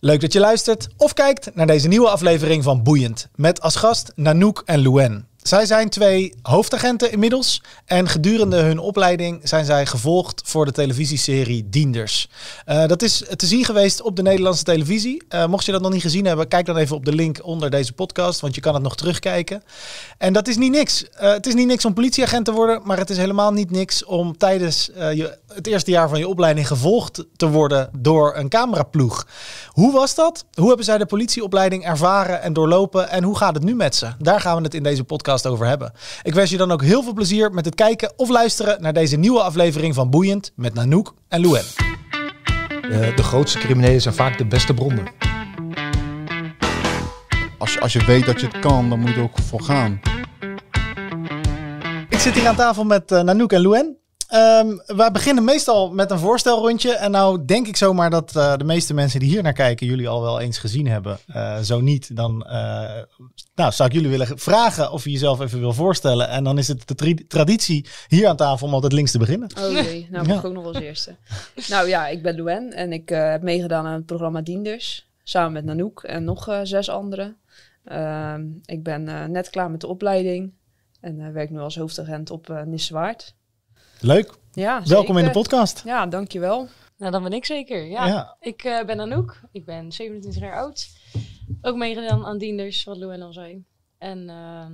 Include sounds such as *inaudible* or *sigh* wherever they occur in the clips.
Leuk dat je luistert of kijkt naar deze nieuwe aflevering van Boeiend. Met als gast Nanook en Louen. Zij zijn twee hoofdagenten inmiddels. En gedurende hun opleiding zijn zij gevolgd voor de televisieserie Dienders. Uh, dat is te zien geweest op de Nederlandse televisie. Uh, mocht je dat nog niet gezien hebben, kijk dan even op de link onder deze podcast. Want je kan het nog terugkijken. En dat is niet niks. Uh, het is niet niks om politieagent te worden. Maar het is helemaal niet niks om tijdens je, het eerste jaar van je opleiding gevolgd te worden door een cameraploeg. Hoe was dat? Hoe hebben zij de politieopleiding ervaren en doorlopen? En hoe gaat het nu met ze? Daar gaan we het in deze podcast over hebben. Ik wens je dan ook heel veel plezier met het kijken of luisteren naar deze nieuwe aflevering van Boeiend met Nanook en Louen. Uh, de grootste criminelen zijn vaak de beste bronnen. Als, als je weet dat je het kan, dan moet je er ook voor gaan. Ik zit hier aan tafel met uh, Nanook en Louen. Um, we beginnen meestal met een voorstelrondje. En nou denk ik zomaar dat uh, de meeste mensen die hier naar kijken jullie al wel eens gezien hebben. Uh, zo niet, dan uh, nou, zou ik jullie willen vragen of je jezelf even wil voorstellen. En dan is het de traditie hier aan tafel om altijd links te beginnen. Oh jee, nou mag ja. ik ook nog als eerste. nou ja, ik ben Louen en ik heb meegedaan aan het programma Dienders. Samen met Nanook en nog zes anderen. Ehm, ik ben net klaar met de opleiding. En werk nu als hoofdagent op uh. Leuk. Ja, Welkom in de podcast. Ja, dankjewel. Nou, dan ben ik zeker. Ja. ja. Ik uh, ben Anouk. Ik ben 27 jaar oud. Ook meegedaan aan Dienders, wat Louwen al zei. En uh,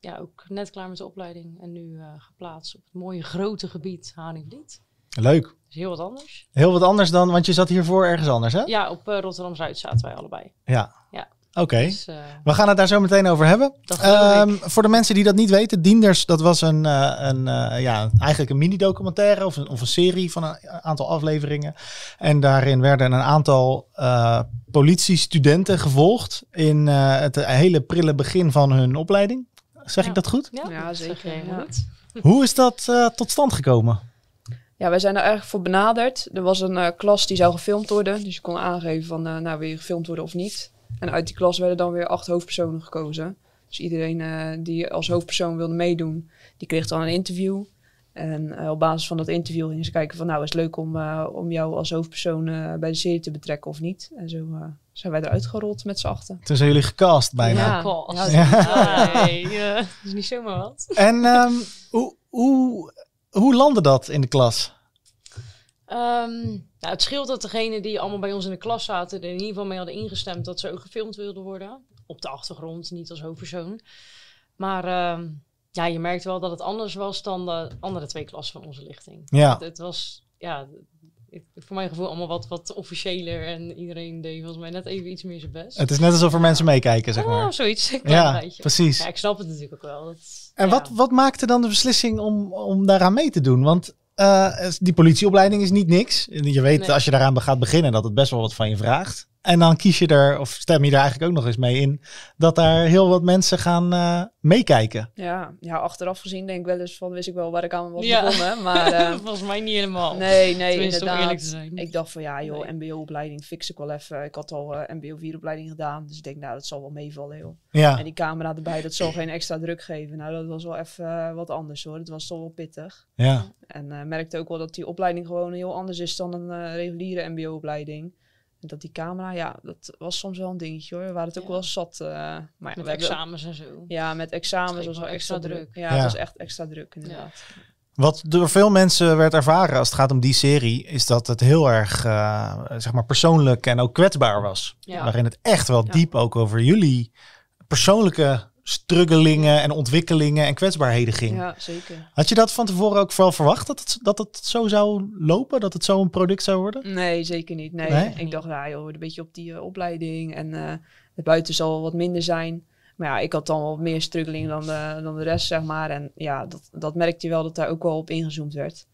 ja, ook net klaar met de opleiding. En nu uh, geplaatst op het mooie grote gebied Haringlied. Leuk. Dus heel wat anders. Heel wat anders dan, want je zat hiervoor ergens anders, hè? Ja, op uh, Rotterdam-Zuid zaten wij allebei. Ja. Oké, dus, uh, we gaan het daar zo meteen over hebben. Um, voor de mensen die dat niet weten, Dienders, dat was een, uh, een uh, ja, eigenlijk een mini-documentaire of een, of een serie van een aantal afleveringen. En daarin werden een aantal politiestudenten gevolgd in het hele prille begin van hun opleiding. Zeg ja. ik dat goed? Ja, ja zeker. Ja. Hoe is dat tot stand gekomen? Ja, wij zijn er eigenlijk voor benaderd. Er was een klas die zou gefilmd worden. Dus je kon aangeven van, nou wil je gefilmd worden of niet. En uit die klas werden dan weer acht hoofdpersonen gekozen. Dus iedereen uh, die als hoofdpersoon wilde meedoen, die kreeg dan een interview. En uh, op basis van dat interview gingen ze kijken van nou is het leuk om, uh, om jou als hoofdpersoon bij de serie te betrekken of niet. En zo zijn wij eruit gerold met z'n achten. Toen zijn jullie gecast bijna. Ja, ja, ja. Nee, *laughs* dat is niet zomaar wat. En um, hoe, hoe, hoe landde dat in de klas? Um, nou, het scheelt dat degenen die allemaal bij ons in de klas zaten, er in ieder geval mee hadden ingestemd dat ze ook gefilmd wilden worden. Op de achtergrond, niet als hoofdpersoon. Maar uh, ja, je merkt wel dat het anders was dan de andere twee klassen van onze lichting. Ja. Het, het was, ja, ik, voor mijn gevoel allemaal wat, wat officiëler. En iedereen deed volgens mij net even iets meer zijn best. Het is net alsof er mensen meekijken, zeg maar. Oh, zoiets. Ja, precies. Ja, ik snap het natuurlijk ook wel. Dat, en ja. wat, wat maakte dan de beslissing om, om daaraan mee te doen? Want uh, die politieopleiding is niet niks. Je weet nee. als je daaraan gaat beginnen dat het best wel wat van je vraagt. En dan kies je er, of stem je er eigenlijk ook nog eens mee in, dat daar heel wat mensen gaan uh, meekijken. Ja, ja, achteraf gezien denk ik wel eens van, wist ik wel waar ik aan was ja. begonnen. Maar uh, *laughs* volgens mij niet helemaal. Nee, nee, inderdaad. eerlijk te zijn. Ik dacht van, ja joh, nee. mbo-opleiding fix ik wel even. Ik had al uh, mbo-4-opleiding gedaan, dus ik denk, nou, dat zal wel meevallen, joh. Ja. En die camera erbij, dat zal geen extra druk geven. Nou, dat was wel even wat anders, hoor. Dat was toch wel pittig. Ja. En merkte ook wel dat die opleiding gewoon heel anders is dan een reguliere mbo-opleiding. Dat die camera, ja, dat was soms wel een dingetje hoor. We waren het ook ja. wel zat. Uh, maar met examens en zo. Ja, met examens was wel extra, druk. Ja, ja, het was echt extra druk inderdaad. Ja. Wat door veel mensen werd ervaren als het gaat om die serie, is dat het heel erg uh, zeg maar persoonlijk en ook kwetsbaar was. Ja. Waarin het echt wel diep ook over jullie persoonlijke struggelingen en ontwikkelingen en kwetsbaarheden ging. Ja, zeker. Had je dat van tevoren ook vooral verwacht dat het, dat het zo zou lopen? Dat het zo een product zou worden? Nee, zeker niet. Nee, nee? ik dacht, ja, joh, een beetje op die uh, opleiding en uh, het buiten zal wat minder zijn. Maar ja, ik had dan wat meer struggeling dan de, dan de rest, zeg maar. En ja, dat, dat merkte je wel dat daar ook wel op ingezoomd werd.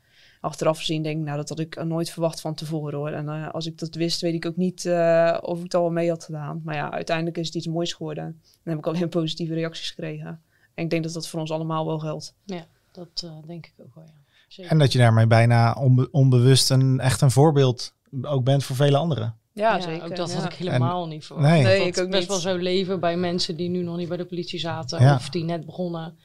Achteraf gezien denk ik, nou, dat had ik nooit verwacht van tevoren hoor. En uh, als ik dat wist, weet ik ook niet uh, of ik het al wel mee had gedaan. Maar ja, uiteindelijk is het iets moois geworden. En heb ik alleen *laughs* positieve reacties gekregen. En ik denk dat dat voor ons allemaal wel geldt. Ja, dat uh, denk ik ook wel, ja. Zeker. En dat je daarmee bijna onbe onbewust een, echt een voorbeeld ook bent voor vele anderen. Ja, ja, zeker. Ook dat ja. had ik helemaal en, niet voor. Nee, nee ik ook best niet. wel zo leven bij mensen die nu nog niet bij de politie zaten ja. of die net begonnen.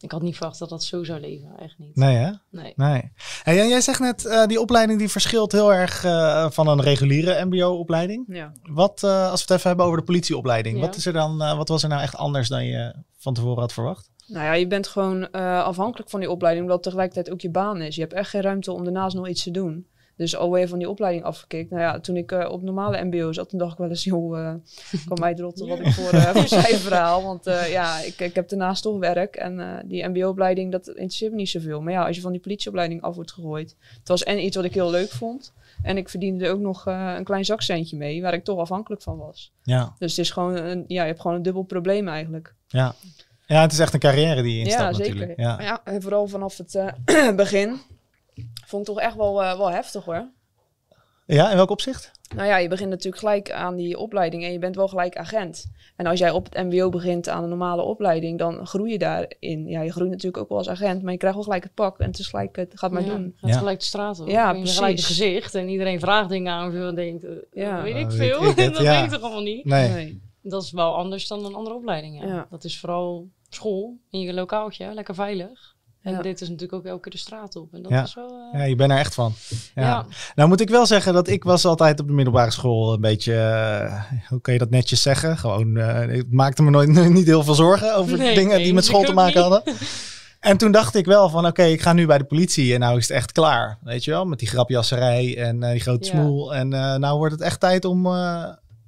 Ik had niet verwacht dat dat zo zou leven, echt niet. Nee, hè? Nee. En jij zegt net, eh, die opleiding die verschilt heel erg eh, van een reguliere mbo-opleiding. Ja. Wat, eh, als we het even hebben over de politieopleiding, Ja. wat, is er dan, eh, wat was er nou echt anders dan je van tevoren had verwacht? Nou ja, je bent gewoon eh, afhankelijk van die opleiding, omdat het tegelijkertijd ook je baan is. Je hebt echt geen ruimte om daarnaast nog iets te doen. Dus alweer van die opleiding afgekikt. Nou ja, toen ik eh, op normale mbo zat, toen dacht ik wel eens, joh, eh *laughs* kan mij rotten wat ik voor, eh *laughs* voor cijfer haal. Want eh, ja, ik, ik heb daarnaast toch werk. En eh, die mbo-opleiding, dat interesseert me niet zoveel. Maar ja, als je van die politieopleiding af wordt gegooid. Het was en iets wat ik heel leuk vond. En ik verdiende er ook nog eh, een klein zakcentje mee, waar ik toch afhankelijk van was. Ja, Dus het is gewoon, een, ja, je hebt gewoon een dubbel probleem eigenlijk. ja. Ja, het is echt een carrière die je instapt Ja, zeker. natuurlijk. Ja. Maar ja, en vooral vanaf het eh, *clears throat* begin vond ik toch echt wel, eh, wel heftig hoor. ja, in welk opzicht? Nou ja, je begint natuurlijk gelijk aan die opleiding en je bent wel gelijk agent. En als jij op het mbo begint aan een normale opleiding, dan groei je daarin. Ja, je groeit natuurlijk ook wel als agent, maar je krijgt wel gelijk het pak en het is gelijk, het gaat maar Ja, doen. Gaat Ja. gelijk de straat op. Ja, je gelijk het precies. gezicht. En iedereen vraagt dingen aan je en denkt, eh, Ja. weet ik Oh, veel. weet ik *laughs* het, dat ja. weet ik toch allemaal niet. Nee. Nee. Dat is wel anders dan een andere opleiding. Ja. Ja. Dat is vooral school in je lokaaltje, lekker veilig. En Ja. dit is natuurlijk ook elke keer de straat op. En dat Ja. is wel... eh, Ja, je bent er echt van. Ja. ja. Nou moet ik wel zeggen dat ik was altijd op de middelbare school een beetje, eh, hoe kan je dat netjes zeggen? Gewoon, eh, ik maakte me nooit *laughs* niet heel veel zorgen over Nee, dingen nee, die met school te maken niet. hadden. *laughs* En toen dacht ik wel van, oké, ik ga nu bij de politie en nou is het echt klaar. Weet je wel, met die grapjasserij en die grote smoel. En nou wordt het echt tijd om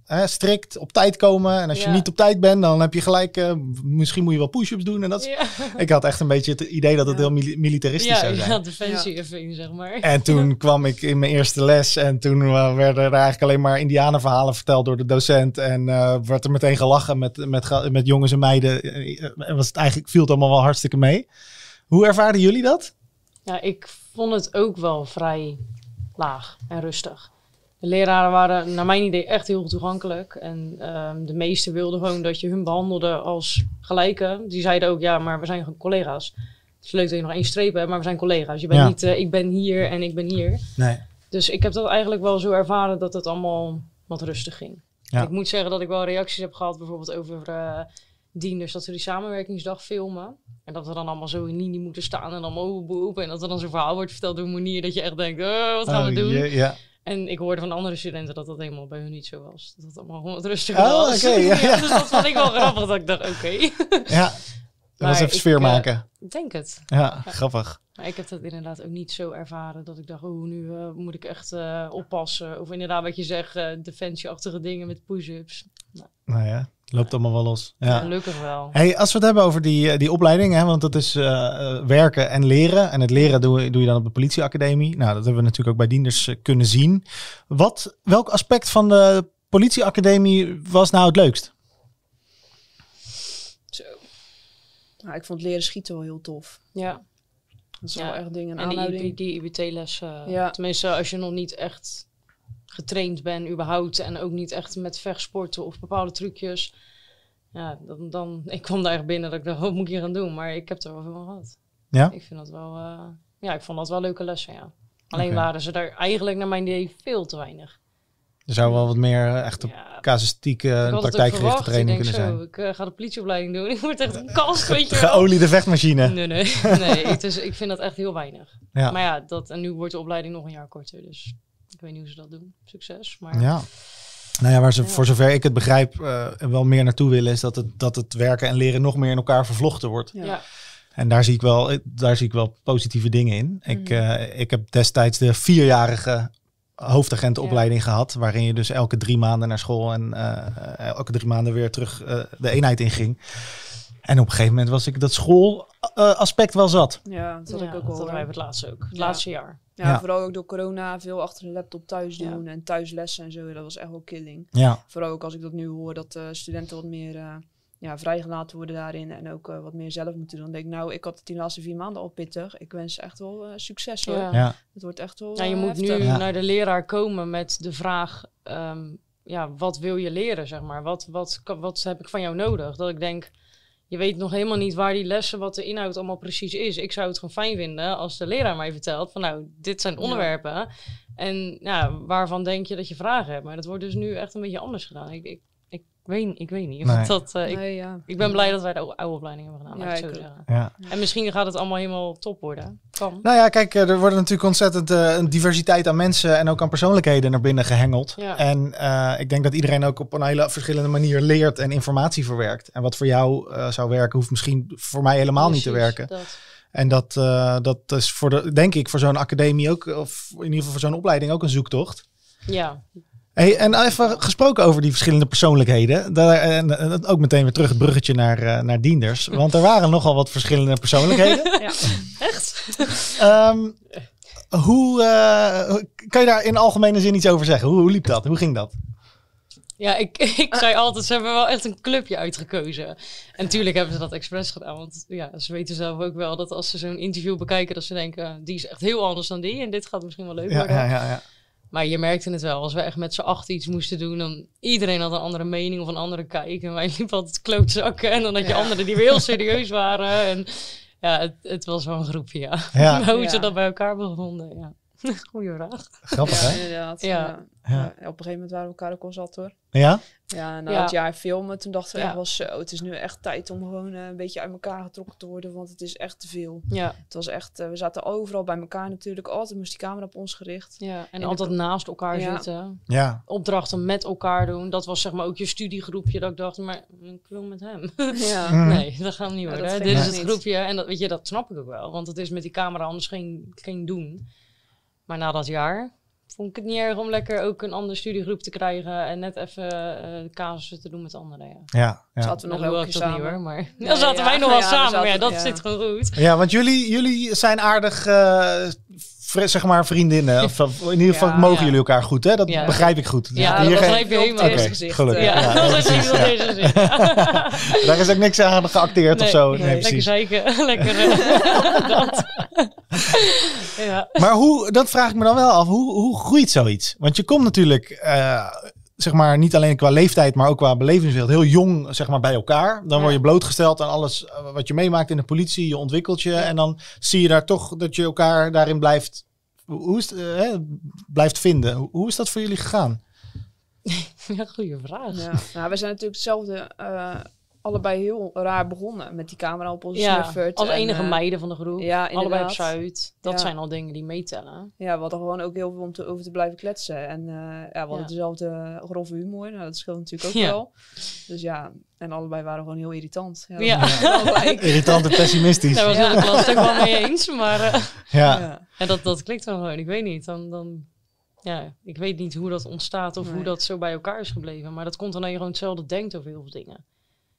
hè, strikt op tijd komen. En als je niet op tijd bent, dan heb je gelijk, eh, misschien moet je wel push-ups doen. En dat. *laughs* Ik had echt een beetje het idee dat het heel mili- militaristisch Ja, zou zijn. ja, defensie-effing, zeg maar. En toen *laughs* kwam ik in mijn eerste les en toen eh, werden er eigenlijk alleen maar indianenverhalen verteld door de docent. En eh werd er meteen gelachen met, met, met jongens en meiden. En was het eigenlijk, viel het allemaal wel hartstikke mee. Hoe ervaren jullie dat? Ja, ik vond het ook wel vrij laag en rustig. De leraren waren naar mijn idee echt heel toegankelijk. En ehm, de meesten wilden gewoon dat je hun behandelde als gelijke. Die zeiden ook, ja, maar we zijn gewoon collega's. Het is leuk dat je nog één streep hebt, maar we zijn collega's. Je bent Ja. niet, eh, ik ben hier en ik ben hier. Nee. Dus ik heb dat eigenlijk wel zo ervaren dat het allemaal wat rustig ging. Ja. Ik moet zeggen dat ik wel reacties heb gehad, bijvoorbeeld over eh dienders, dat ze die samenwerkingsdag filmen. En dat we dan allemaal zo in linie moeten staan en dan boep. En dat er dan zo'n verhaal wordt verteld op een manier dat je echt denkt, oh, wat gaan we Oh, doen? En ik hoorde van andere studenten dat dat helemaal bij hun niet zo was. Dat het allemaal gewoon wat rustiger Oh, was. ja, *laughs* ja. dus dat vond ik wel grappig, dat ik dacht, oké. ja. *laughs* Dat was even sfeer eh, maken. Ik denk het. Ja, grappig. Maar ik heb dat inderdaad ook niet zo ervaren dat ik dacht, oh, nu eh, moet ik echt eh, oppassen. Of inderdaad wat je zegt, defensieachtige dingen met push-ups. Nou ja, het loopt allemaal wel los. Ja. Gelukkig wel. Hey, als we het hebben over die, eh, die opleiding, hè, want dat is eh, eh, werken en leren. En het leren doe, je- doe je dan op de politieacademie. Nou, dat hebben we natuurlijk ook bij dienders kunnen zien. Wat, welk aspect van de politieacademie was nou het leukst? Zo. Nou, ik vond leren schieten wel heel tof. Ja, Dat is Ja. wel echt een ding, een en die, die IBT-les. eh, Ja. Tenminste, als je nog niet echt getraind bent überhaupt. En ook niet echt met vechtsporten of bepaalde trucjes. Ja, dan, dan, *laughs* ik kwam daar echt binnen dat ik dacht, wat moet ik hier gaan doen? Maar ik heb er wel veel van gehad. Ja? Ik vind dat wel, eh, ja, ik vond dat wel leuke lessen, ja. Alleen waren ze daar eigenlijk naar mijn idee veel te weinig. Er zou wel wat meer eh, echt op Ja, casuïstieke en praktijkgerichte training kunnen zo, zijn. ik eh, ga de politieopleiding doen. *laughs* Ik word echt een kast, weet De je geoliede vechtmachine. Nee, nee, *laughs* nee. Het is, ik vind dat echt heel weinig. Ja. Maar ja, dat, en nu wordt de opleiding nog een jaar korter. Dus ik weet niet hoe ze dat doen. Succes. Maar Ja. Nou ja, waar ze Ja. voor zover ik het begrijp eh, wel meer naartoe willen, is dat het, dat het werken en leren nog meer in elkaar vervlochten wordt. Ja. ja. En daar zie ik wel, daar zie ik wel positieve dingen in. Ik, Mhm. eh, ik heb destijds de vierjarige hoofdagentenopleiding gehad, waarin je dus elke drie maanden naar school en eh, elke drie maanden weer terug eh, de eenheid inging. En op een gegeven moment was ik dat schoolaspect wel zat. Ja, dat had Ja, ik ook dat wel. hadden wij het laatste ook. Het Ja. laatste jaar. Ja, Ja. vooral ook door corona, veel achter de laptop thuis Ja. doen en thuislessen en zo. Dat was echt wel killing. Ja, Vooral ook als ik dat nu hoor, dat eh, studenten wat meer eh, ja, vrijgelaten worden daarin en ook eh, wat meer zelf moeten doen. Dan denk ik, nou, ik had het die laatste vier maanden al pittig. Ik wens echt wel succes hoor. Ja. ja, Het wordt echt wel Ja, je moet nu heftig. Naar de leraar komen met de vraag: ehm, ja, wat wil je leren? Zeg maar. wat, wat, wat heb ik van jou nodig? Dat ik denk, je weet nog helemaal niet waar die lessen, wat de inhoud allemaal precies is. Ik zou het gewoon fijn vinden als de leraar mij vertelt: van nou, dit zijn onderwerpen. En ja, waarvan denk je dat je vragen hebt? Maar dat wordt dus nu echt een beetje anders gedaan. Ik, ik, ik weet, ik weet niet. Nee. of *laughs* Dat, eh, ik, Nee, ja. ik ben blij dat wij de oude oude opleiding hebben gedaan, Ja, ik zo. Ja. En misschien gaat het allemaal helemaal top worden. Kan. Nou ja, kijk, eh, er worden natuurlijk ontzettend eh, een diversiteit aan mensen en ook aan persoonlijkheden naar binnen gehengeld. Ja. En eh, ik denk dat iedereen ook op een hele verschillende manier leert en informatie verwerkt. En wat voor jou eh, zou werken, hoeft misschien voor mij helemaal niet te werken. dat. En dat, eh, dat is voor de, denk ik, voor zo'n academie ook, of in ieder geval voor zo'n opleiding ook een zoektocht. Ja, Hey, en even gesproken over die verschillende persoonlijkheden. Daar, en, en ook meteen weer terug het bruggetje naar, eh, naar Dienders. Want er waren nogal wat verschillende persoonlijkheden. *laughs* Ja. echt? Ehm, hoe eh, kan je daar in algemene zin iets over zeggen? Hoe, hoe liep dat? Hoe ging dat? Ja, ik, *laughs* ik zei altijd, ze hebben wel echt een clubje uitgekozen. En natuurlijk hebben ze dat expres gedaan. Want ja, ze weten zelf ook wel dat als ze zo'n interview bekijken, dat ze denken, die is echt heel anders dan die. En dit gaat misschien wel leuk worden. ja, ja, ja. Maar je merkte het wel, als we echt met z'n acht iets moesten doen, dan iedereen had een andere mening of een andere kijk. En wij *laughs* liepen altijd klootzakken. En dan had je Ja. anderen die weer heel serieus waren. En ja, het, het was wel een groepje, ja. Ja. Maar *laughs* hoe ze dat bij elkaar bevonden, ja. *laughs* Goeie vraag. Grappig, Ja, hè? inderdaad. Ja. Ja. Ja. Ja, op een gegeven moment waren we elkaar ook al zat hoor. Ja? Ja, na Ja. het jaar filmen, toen dachten we Ja. echt wel zo, het is nu echt tijd om gewoon eh, een beetje uit elkaar getrokken te worden, want het is echt te veel. Ja, Het was echt, eh, we zaten overal bij elkaar natuurlijk, altijd moest die camera op ons gericht. ja. En altijd naast elkaar Ja. zitten. Ja. Opdrachten met elkaar doen. Dat was zeg maar ook je studiegroepje. Dat ik dacht, maar ik wil met hem. Ja. *laughs* Mm. Nee, dat gaat niet Ja, worden. dat Dit is het niet. groepje. En dat, weet je, dat snap ik ook wel. Want het is met die camera anders geen, geen doen. Maar na dat jaar vond ik het niet erg om lekker ook een andere studiegroep te krijgen. En net even eh casussen te doen met anderen. Ja. Ja, ja. Zaten we nog niet samen. hoor. Maar Nee, *laughs* dan zaten ja. wij nog wel samen. Maar ja, dat ja. zit gewoon goed. ja, want jullie, jullie zijn aardig, eh, zeg maar, vriendinnen. Of, in ieder geval Ja, mogen ja. jullie elkaar goed, hè? Dat Ja. begrijp ik goed. Ja, Hier dat begrijp je helemaal. gezicht. gelukkig. Ja, *laughs* dat is niet. *laughs* Daar is ook niks aan geacteerd of zo. Nee, lekker precies. zeiken. *laughs* lekker eh, dat. ja. Maar hoe, dat vraag ik me dan wel af. Hoe, hoe groeit zoiets? Want je komt natuurlijk, eh, zeg maar, niet alleen qua leeftijd, maar ook qua belevingswereld, heel jong, zeg maar, bij elkaar. Dan Ja. word je blootgesteld aan alles eh, wat je meemaakt in de politie. Je ontwikkelt je. En dan zie je daar toch dat je elkaar daarin blijft, hoe is het, eh, hè, blijft vinden. Hoe, hoe is dat voor jullie gegaan? *laughs* ja, goede vraag. Ja. Nou, we zijn natuurlijk hetzelfde, eh, allebei heel raar begonnen met die camera op Ja, snuffert. als en, enige eh, meiden van de groep. Ja, allebei op. Zuid. Dat Ja. zijn al dingen die meetellen. Ja, we hadden gewoon ook heel veel om te, over te blijven kletsen. En eh, ja, we hadden Ja. dezelfde grove humor. Nou, dat scheelt natuurlijk ook Ja. wel. Dus ja, en allebei waren gewoon heel irritant. Ja. *laughs* *laughs* Irritant en pessimistisch. Daar was Ja. ik het ook wel mee eens. Maar eh, *laughs* Ja. Ja. en dat, dat klikt dan gewoon. Ik weet niet. Dan, dan, ja, ik weet niet hoe dat ontstaat of hoe dat zo bij elkaar is gebleven. Maar dat komt dan dat je gewoon hetzelfde denkt over heel veel dingen.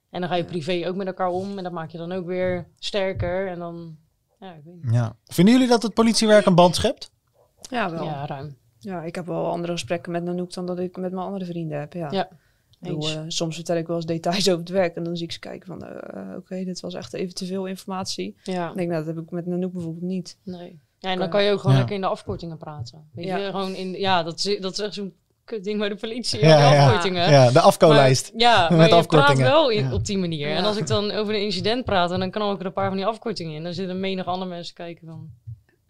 En dan ga je Ja. privé ook met elkaar om. En dat maak je dan ook weer sterker. En dan, ja, ik weet niet. ja. Vinden jullie dat het politiewerk een band schept? Ja, wel. Ja. Ja, ruim. ik heb wel andere gesprekken met Nanook dan dat ik met mijn andere vrienden heb. Ja. Ja, bedoel, eh, soms vertel ik wel eens details over het werk. En dan zie ik ze kijken van, eh, oké, dit was echt even te veel informatie. Ja, Ik denk, nou, dat heb ik met Nanook bijvoorbeeld niet. nee. Ja, en dan kan je ook gewoon Ja. lekker in de afkortingen praten. Weet Ja. je, gewoon in, ja, dat is, dat is echt zo'n ding bij de politie. *laughs* Ja, Ja, de ja. afkortingen. Ja, de afkolijst. Maar, ja, *laughs* Met maar je afkortingen. praat wel in, Ja. op die manier. En als ik dan over een incident praat, en dan kan ik er een paar van die afkortingen in. Dan zitten menig andere mensen kijken van,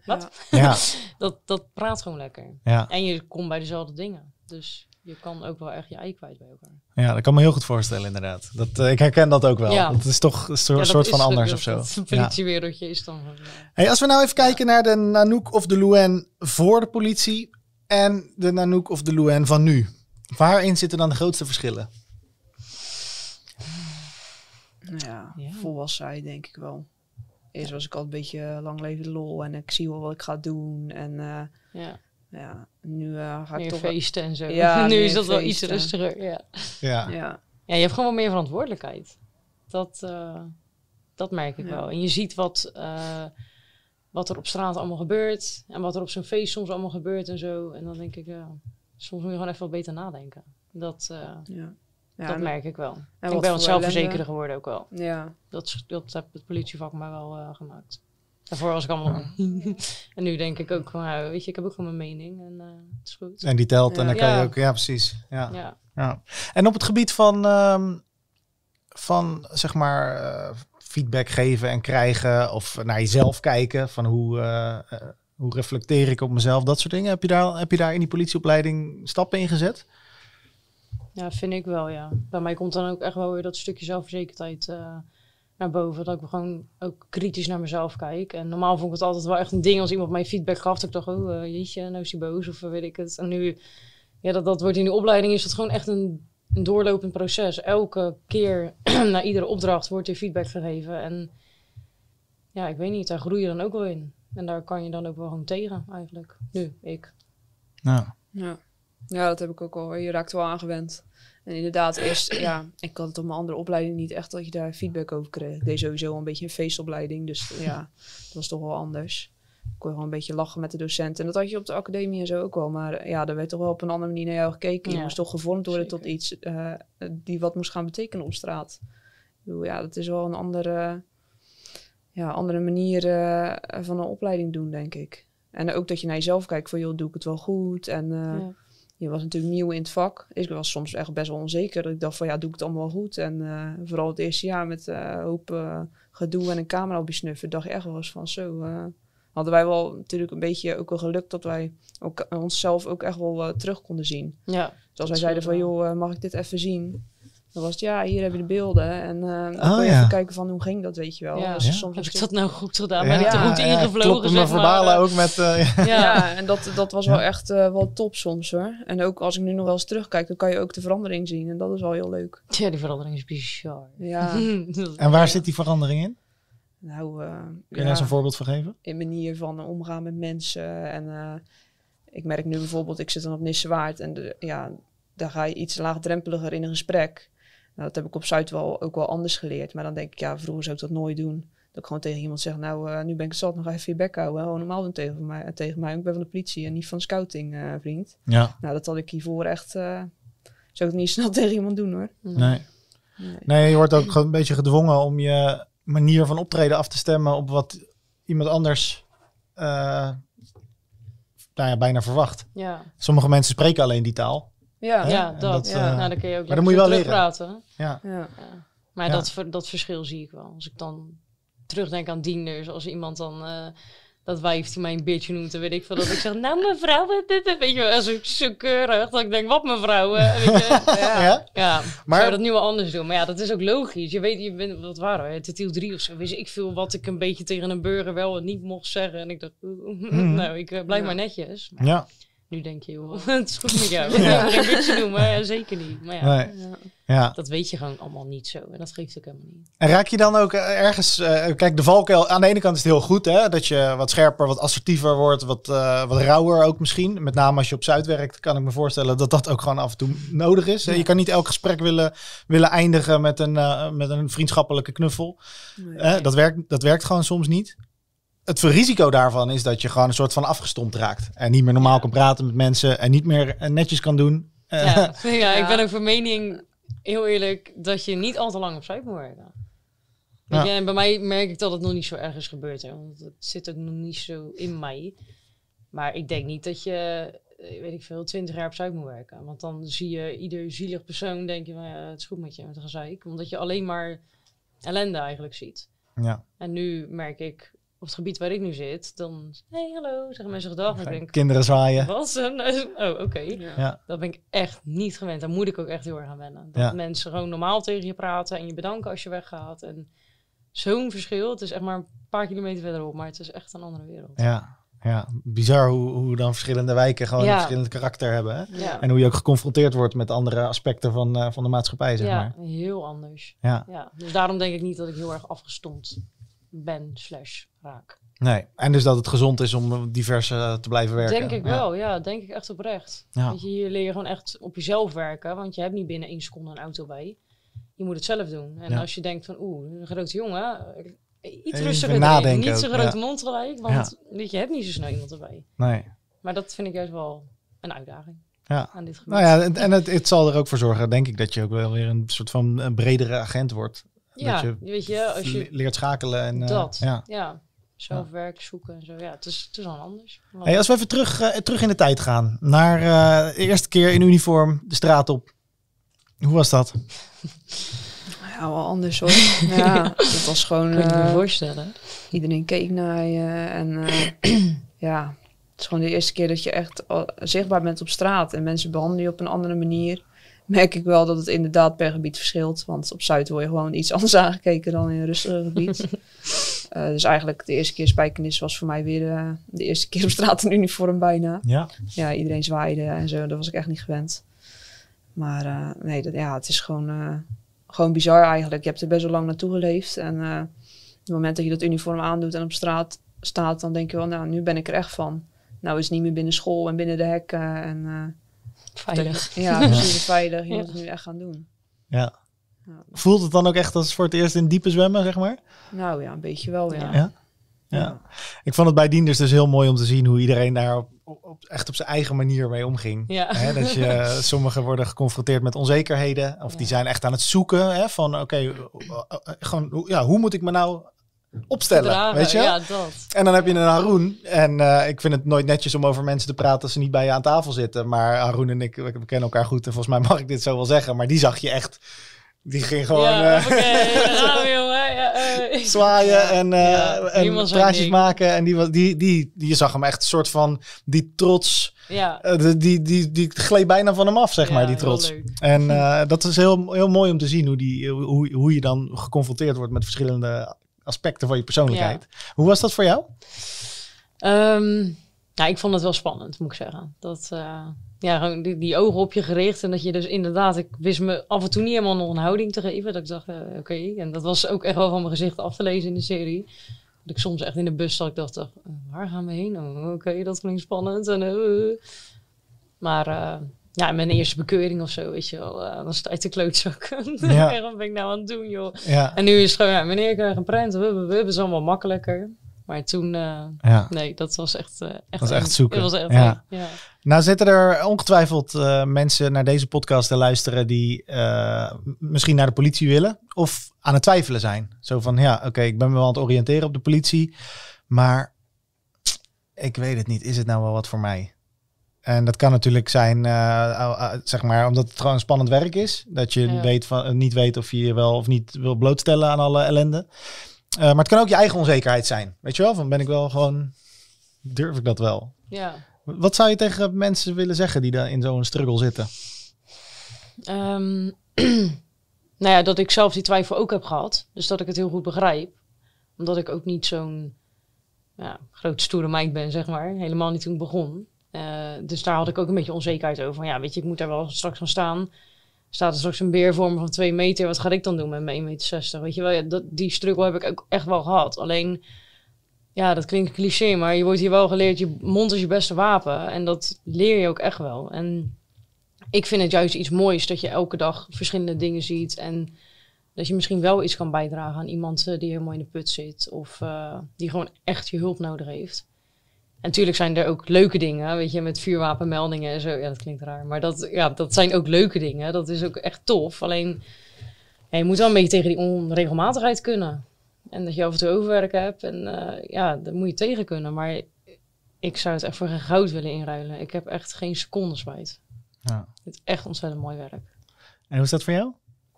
Wat? Ja. *laughs* Dat, dat praat gewoon lekker. ja. En je komt bij dezelfde dingen. Dus je kan ook wel echt je ei kwijt bij elkaar. ja, dat kan me heel goed voorstellen inderdaad. Dat, eh, ik herken dat ook wel. Ja. Het is toch een soort, Ja, dat soort van anders of zo. Het Ja. politiewereldje is dan. Hey, als we nou even kijken naar de Nanook of de Luen voor de politie en de Nanook of de Luen van nu. Waarin zitten dan de grootste verschillen? Ja, Ja. volwassenheid denk ik wel. Eerst was ik al een beetje lang leven de lol en ik zie wel wat ik ga doen. En eh, ja. ja, nu eh, ga ik Meer toch... feesten en zo. Ja, *laughs* nu is dat wel iets rustiger. Ja. Ja, Ja, ja, je hebt gewoon wat meer verantwoordelijkheid. Dat, eh, dat merk ik Ja. wel. En je ziet wat, eh, wat er op straat allemaal gebeurt. En wat er op zo'n feest soms allemaal gebeurt en zo. En dan denk ik, ja, soms moet je gewoon even wat beter nadenken. Dat, eh, ja. ja dat en- merk ik wel. en ik ben wat zelfverzekerder ellende. geworden ook wel. Ja, Dat, is- dat heeft het politievak mij wel eh, gemaakt. Daarvoor was ik allemaal... *laughs* *laughs* en nu denk ik ook van, weet je, ik heb ook gewoon mijn mening. En eh, het is goed. en die telt en dan kan je ook... Ja, precies. Ja. Ja. Ja. En op het gebied van, ehm, van zeg maar, eh, feedback geven en krijgen of naar jezelf kijken van hoe, eh, eh, hoe reflecteer ik op mezelf, dat soort dingen. Heb je daar, heb je daar in die politieopleiding stappen in gezet? Ja, vind ik wel, ja. Bij mij komt dan ook echt wel weer dat stukje zelfverzekerdheid eh, naar boven. Dat ik gewoon ook kritisch naar mezelf kijk. En normaal vond ik het altijd wel echt een ding als iemand mij feedback gaf. Dat ik dacht, oh jeetje, nou is hij boos of weet ik het. En nu, ja, dat, dat wordt in de opleiding is dat gewoon echt een, een doorlopend proces. Elke keer *clears throat* na iedere opdracht wordt er feedback gegeven. En ja, ik weet niet, daar groei je dan ook wel in. En daar kan je dan ook wel gewoon tegen, eigenlijk. Nu, ik. Nou. Ja. ja, dat heb ik ook al. Je raakt wel aangewend. En inderdaad, eerst, *clears throat* ja, ik had het op mijn andere opleiding niet echt dat je daar feedback over kreeg. Ik deed sowieso een beetje een feestopleiding, dus ja, dat was toch wel anders. Ik kon gewoon een beetje lachen met de docenten. En dat had je op de academie en zo ook wel. Maar ja, daar werd toch wel op een andere manier naar jou gekeken. Je Ja, moest toch gevormd worden zeker. tot iets eh, die wat moest gaan betekenen op straat. Bedoel, ja, dat is wel een andere, ja, andere manier eh, van een opleiding doen, denk ik. En ook dat je naar jezelf kijkt van, joh, doe ik het wel goed? En eh, Ja. je was natuurlijk nieuw in het vak. Ik was soms echt best wel onzeker. Dat ik dacht van, ja, doe ik het allemaal wel goed? En vooral het eerste jaar met een hoop gedoe en een camera op je snuffen, dacht je echt wel eens van, zo... eh, hadden wij wel natuurlijk een beetje ook wel geluk dat wij ook, onszelf ook echt wel eh, terug konden zien. Ja, Dus als wij zeiden van, joh, eh, mag ik dit even zien? Dan was het, ja, hier heb je de beelden. En eh dan Oh, kon je ja. even kijken van, hoe ging dat, weet je wel. Ja. Ja. soms heb ik dat nou goed gedaan? Ja, ben ik er goed ja, ingevlogen, zeg maar. verbalen ook met... eh, ja. En dat, dat was Ja. wel echt eh, wel top soms hoor. En ook als ik nu nog wel eens terugkijk, dan kan je ook de verandering zien. En dat is wel heel leuk. Ja, die verandering is bizar. Ja, *laughs* En waar zit die verandering in? Nou, eh, Kun je ja, daar eens een voorbeeld van geven? in manier van omgaan met mensen. En eh, ik merk nu bijvoorbeeld, ik zit dan op Nissewaard en de, ja, daar ga je iets laagdrempeliger in een gesprek. Nou, dat heb ik op Zuid wel ook wel anders geleerd. Maar dan denk ik, ja, vroeger zou ik dat nooit doen. Dat ik gewoon tegen iemand zeg, nou, eh, nu ben ik zat, nog even je bek houden. Gewoon normaal doen tegen mij, tegen mij. Ik ben van de politie en niet van scouting, vriend. Ja, Nou, dat had ik hiervoor echt... zou ik niet *laughs* snel tegen iemand doen, hoor. nee. Nee. Nee, je wordt ook gewoon een beetje gedwongen om je manier van optreden af te stemmen op wat iemand anders eh, nou ja, bijna verwacht. Ja, Sommige mensen spreken alleen die taal. Ja, Hè? ja dat. dat, ja. eh, nou, dan kun je ook maar dan moet je wel leren. praten. Ja, ja. Ja. Maar Ja. Dat, dat verschil zie ik wel. Als ik dan terugdenk aan dienders, als iemand dan eh, dat wijf die mij een bitch noemt, dan weet ik veel dat ik zeg, nou mevrouw, dit, dit, dit." weet je wel, zo, zo keurig, dat ik denk, wat mevrouw, eh, weet je. ja. ja. Ja, Maar- zou dat nu wel anders doen. Maar ja, dat is ook logisch. Je weet, je bent, wat waren we, Tetiel 3 of zo, weet je, ik veel wat ik een beetje tegen een burger wel en niet mocht zeggen. En ik dacht, *laughs* Mhm. nou, ik eh, blijf Ja. maar netjes. Maar ja. Nu denk je, joh, *laughs* het is goed met jou. *laughs* Ik ga geen bitch noemen, ja, zeker niet. Maar ja, Nee. ja. ja. dat weet je gewoon allemaal niet zo. En dat geeft ook helemaal niet. En raak je dan ook eh, ergens... eh, kijk, de valkuil... Aan de ene kant is het heel goed, hè? Dat je wat scherper, wat assertiever wordt. Wat, eh, wat rauwer ook misschien. Met name als je op Zuid werkt, kan ik me voorstellen dat dat ook gewoon af en toe nodig is. Je kan niet elk gesprek willen, willen eindigen met een, eh, met een vriendschappelijke knuffel. Nee. Dat, werkt, dat werkt gewoon soms niet. Het risico daarvan is dat je gewoon een soort van afgestompt raakt. En niet meer normaal kan praten met mensen. En niet meer eh, netjes kan doen. Eh, Ja, ja, *laughs* Ja. ik ben ook van mening, heel eerlijk, dat je niet al te lang op Zuid moet werken. Ja. en bij mij merk ik dat het nog niet zo erg is gebeurd. Hè, want het zit ook nog niet zo in mij. Maar ik denk niet dat je, eh, weet ik veel, twintig jaar op Zuid moet werken. Want dan zie je ieder zielig persoon, denk je, ja, het is goed met je, met een gezeik. Omdat je alleen maar ellende eigenlijk ziet. ja. En nu merk ik, op het gebied waar ik nu zit, dan, hey, hallo, zeggen mensen gedag. En ik denk, Kinderen zwaaien. wat? *laughs* Oh, oké. Ja. Ja. Dat ben ik echt niet gewend. Daar moet ik ook echt heel erg aan wennen. Dat Ja. mensen gewoon normaal tegen je praten en je bedanken als je weggaat. En zo'n verschil. Het is echt maar een paar kilometer verderop, maar het is echt een andere wereld. Ja, ja. bizar hoe, hoe dan verschillende wijken gewoon Ja. een verschillend karakter hebben. Hè? Ja, En hoe je ook geconfronteerd wordt met andere aspecten van, eh, van de maatschappij, zeg ja maar. heel anders. Ja, Ja. Dus daarom denk ik niet dat ik heel erg afgestompt ben slash raak. nee. En dus dat het gezond is om divers eh, te blijven werken. Denk ik Ja. wel, ja. Denk ik echt oprecht. Ja. Weet je, hier leer je gewoon echt op jezelf werken. Want je hebt niet binnen één seconde een auto bij. Je moet het zelf doen. En Ja. als je denkt van, oeh, een grote jongen... eh, Iets rustiger nadenken Niet ook, grote mond gelijk. Want je, hebt niet zo snel iemand erbij. Nee. Maar dat vind ik juist wel een uitdaging Ja. aan dit gebied. Nou ja, en, en het, het zal er ook voor zorgen, denk ik, dat je ook wel weer een soort van een bredere agent wordt. ja, dat je weet je, als je leert schakelen en... eh, dat, ja. ja. Zelf werk zoeken en zo. Ja, het is, het is al anders. Hey, als we even terug, eh, terug in de tijd gaan, naar eh, de eerste keer in uniform de straat op. Hoe was dat? *laughs* Ja, wel anders hoor. *laughs* ja, het was gewoon... Kun je me eh, voorstellen? iedereen keek naar je. En eh, *clears throat* ja, het is gewoon de eerste keer dat je echt zichtbaar bent op straat. En mensen behandelen je op een andere manier. Merk ik wel dat het inderdaad per gebied verschilt. Want op Zuid word je gewoon iets *laughs* anders aangekeken dan in een rustiger gebied. *laughs* Eh, dus eigenlijk de eerste keer Spijkenis was voor mij weer eh, de eerste keer op straat in uniform bijna. Ja. Ja, iedereen zwaaide en zo. Dat was ik echt niet gewend. Maar eh, nee, dat, ja, het is gewoon, eh, gewoon bizar eigenlijk. Je hebt er best wel lang naartoe geleefd. En eh, op het moment dat je dat uniform aandoet en op straat staat, dan denk je wel, nou, nu ben ik er echt van. Nou is het niet meer binnen school en binnen de hekken. En, eh, Veilig. *laughs* ja, precies, veilig. Je Ja. moet het nu echt gaan doen. ja. Voelt het dan ook echt als voor het eerst in diepe zwemmen, zeg maar? Nou ja, een beetje wel, ja. Ja. Ja. Ik vond het bij Dienders dus heel mooi om te zien hoe iedereen daar op, echt op zijn eigen manier mee omging. Ja. Hè, dat je, *laughs* sommigen worden geconfronteerd met onzekerheden. Of die zijn echt aan het zoeken. Hè, van oké, eh, eh, gewoon, hoe- ja, hoe moet ik me nou opstellen? Dragen, weet je? Ja, dat. En dan heb je een Haroon. En eh, ik vind het nooit netjes om over mensen te praten als ze niet bij je aan tafel zitten. Maar Haroon en ik, we we kennen elkaar goed. En volgens mij mag ik dit zo wel zeggen. Maar die zag je echt. Die ging gewoon ja. Ja, zwaaien en, en praatjes maken. En die, was- die, die, die, je zag hem echt een soort van die trots. Ja, eh, de- die, die, die gleed bijna van hem af, zeg Ja, maar, die trots. En *laughs* eh, dat is heel, heel mooi om te zien hoe, die, hoe, hoe je dan geconfronteerd wordt met verschillende aspecten van je persoonlijkheid. Hoe was dat voor jou? Ja, ik vond het wel spannend, moet ik zeggen. Dat, eh, ja, die, die ogen op je gericht. En dat je dus inderdaad, ik wist me af en toe niet helemaal nog een houding te geven. Dat ik dacht, eh, oké. En dat was ook echt wel van mijn gezicht af te lezen in de serie. Dat ik soms echt in de bus zat, ik dacht, eh, waar gaan we heen? Oh, oké, dat klinkt spannend. En, maar ja, mijn eerste bekeuring of zo, weet je wel. eh, dan sta je te klootzakken. *laughs* Ja. Wat ben ik nou aan het doen, joh? Ja. En nu is het gewoon, ja, meneer, ik krijg een prent. We, we, is allemaal makkelijker. Maar toen, eh, ja. nee, dat was echt... eh echt was echt eng. zoeken. Dat was echt Ja. Nou zitten er ongetwijfeld mensen naar deze podcast te luisteren die misschien naar de politie willen of aan het twijfelen zijn. Zo van, ja, oké, ik ben me wel aan het oriënteren op de politie, maar ik weet het niet. Is het nou wel wat voor mij? En dat kan natuurlijk zijn, eh, eh, eh, zeg maar, omdat het gewoon spannend werk is. Dat je Ja. weet van, niet weet of je je wel of niet wil blootstellen aan alle ellende. Maar het kan ook je eigen onzekerheid zijn. Weet je wel, van ben ik wel gewoon, durf ik dat wel? ja. Wat zou je tegen mensen willen zeggen die daar in zo'n struggle zitten? Ehm, *clears throat* nou ja, dat ik zelf die twijfel ook heb gehad. Dus dat ik het heel goed begrijp. Omdat ik ook niet zo'n ja, grote stoere meid ben, zeg maar. Helemaal niet toen ik begon. Eh, dus daar had ik ook een beetje onzekerheid over. Van, ja, weet je, ik moet daar wel straks van staan. Staat er straks een beer voor me van twee meter. Wat ga ik dan doen met mijn 1,60 meter? Weet je wel, dat, die struggle heb ik ook echt wel gehad. Alleen, ja, dat klinkt cliché, maar je wordt hier wel geleerd. Je mond is je beste wapen. En dat leer je ook echt wel. En ik vind het juist iets moois dat je elke dag verschillende dingen ziet. En dat je misschien wel iets kan bijdragen aan iemand eh, die helemaal in de put zit. Of eh, die gewoon echt je hulp nodig heeft. En natuurlijk zijn er ook leuke dingen, weet je, met vuurwapenmeldingen en zo. Ja, dat klinkt raar. Maar dat, ja, dat zijn ook leuke dingen. Dat is ook echt tof. Alleen, ja, je moet wel een beetje tegen die onregelmatigheid kunnen. En dat je af en toe overwerk hebt. En eh, ja, dat moet je tegen kunnen. Maar ik zou het echt voor geen goud willen inruilen. Ik heb echt geen seconde spijt. Ja. Het is echt ontzettend mooi werk. En hoe is dat voor jou?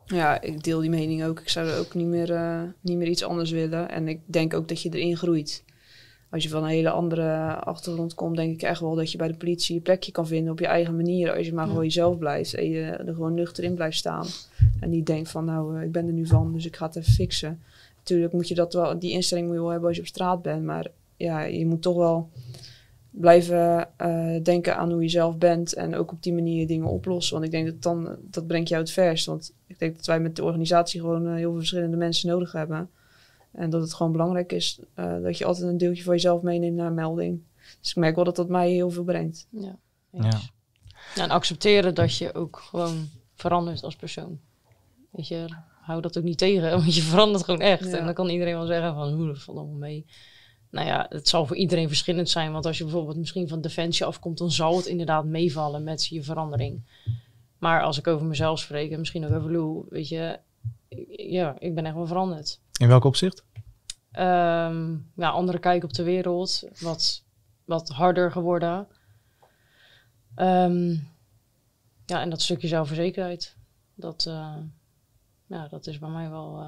Ja, ik deel die mening ook. Ik zou er ook niet meer, eh, niet meer iets anders willen. En ik denk ook dat je erin groeit. Als je van een hele andere achtergrond komt, denk ik echt wel dat je bij de politie je plekje kan vinden op je eigen manier. Als je maar Ja. gewoon jezelf blijft en je er gewoon nuchter in blijft staan. En niet denkt van, nou, eh, ik ben er nu van, dus ik ga het even fixen. Natuurlijk moet je dat wel, die instelling moet je wel hebben als je op straat bent. Maar ja, je moet toch wel blijven eh, denken aan hoe je zelf bent. En ook op die manier dingen oplossen. Want ik denk dat dan, dat brengt jou het verst. Want ik denk dat wij met de organisatie gewoon eh, heel veel verschillende mensen nodig hebben. En dat het gewoon belangrijk is eh, dat je altijd een deeltje van jezelf meeneemt naar een melding. Dus ik merk wel dat dat mij heel veel brengt. Ja. Ja. Ja, en accepteren dat je ook gewoon verandert als persoon. Weet je, hou dat ook niet tegen, *laughs* want je verandert gewoon echt. Ja. En dan kan iedereen wel zeggen van, hoe, dat valt allemaal mee. Nou ja, het zal voor iedereen verschillend zijn. Want als je bijvoorbeeld misschien van Defensie afkomt, dan zal het inderdaad meevallen met je verandering. Maar als ik over mezelf spreek, en misschien ook over Lou, weet je, ja, ik ben echt wel veranderd. In welk opzicht? Ehm, ja, andere kijk op de wereld. Wat, wat harder geworden. Ehm, ja, en dat stukje zelfverzekerdheid. Dat, eh, ja, dat is bij mij wel eh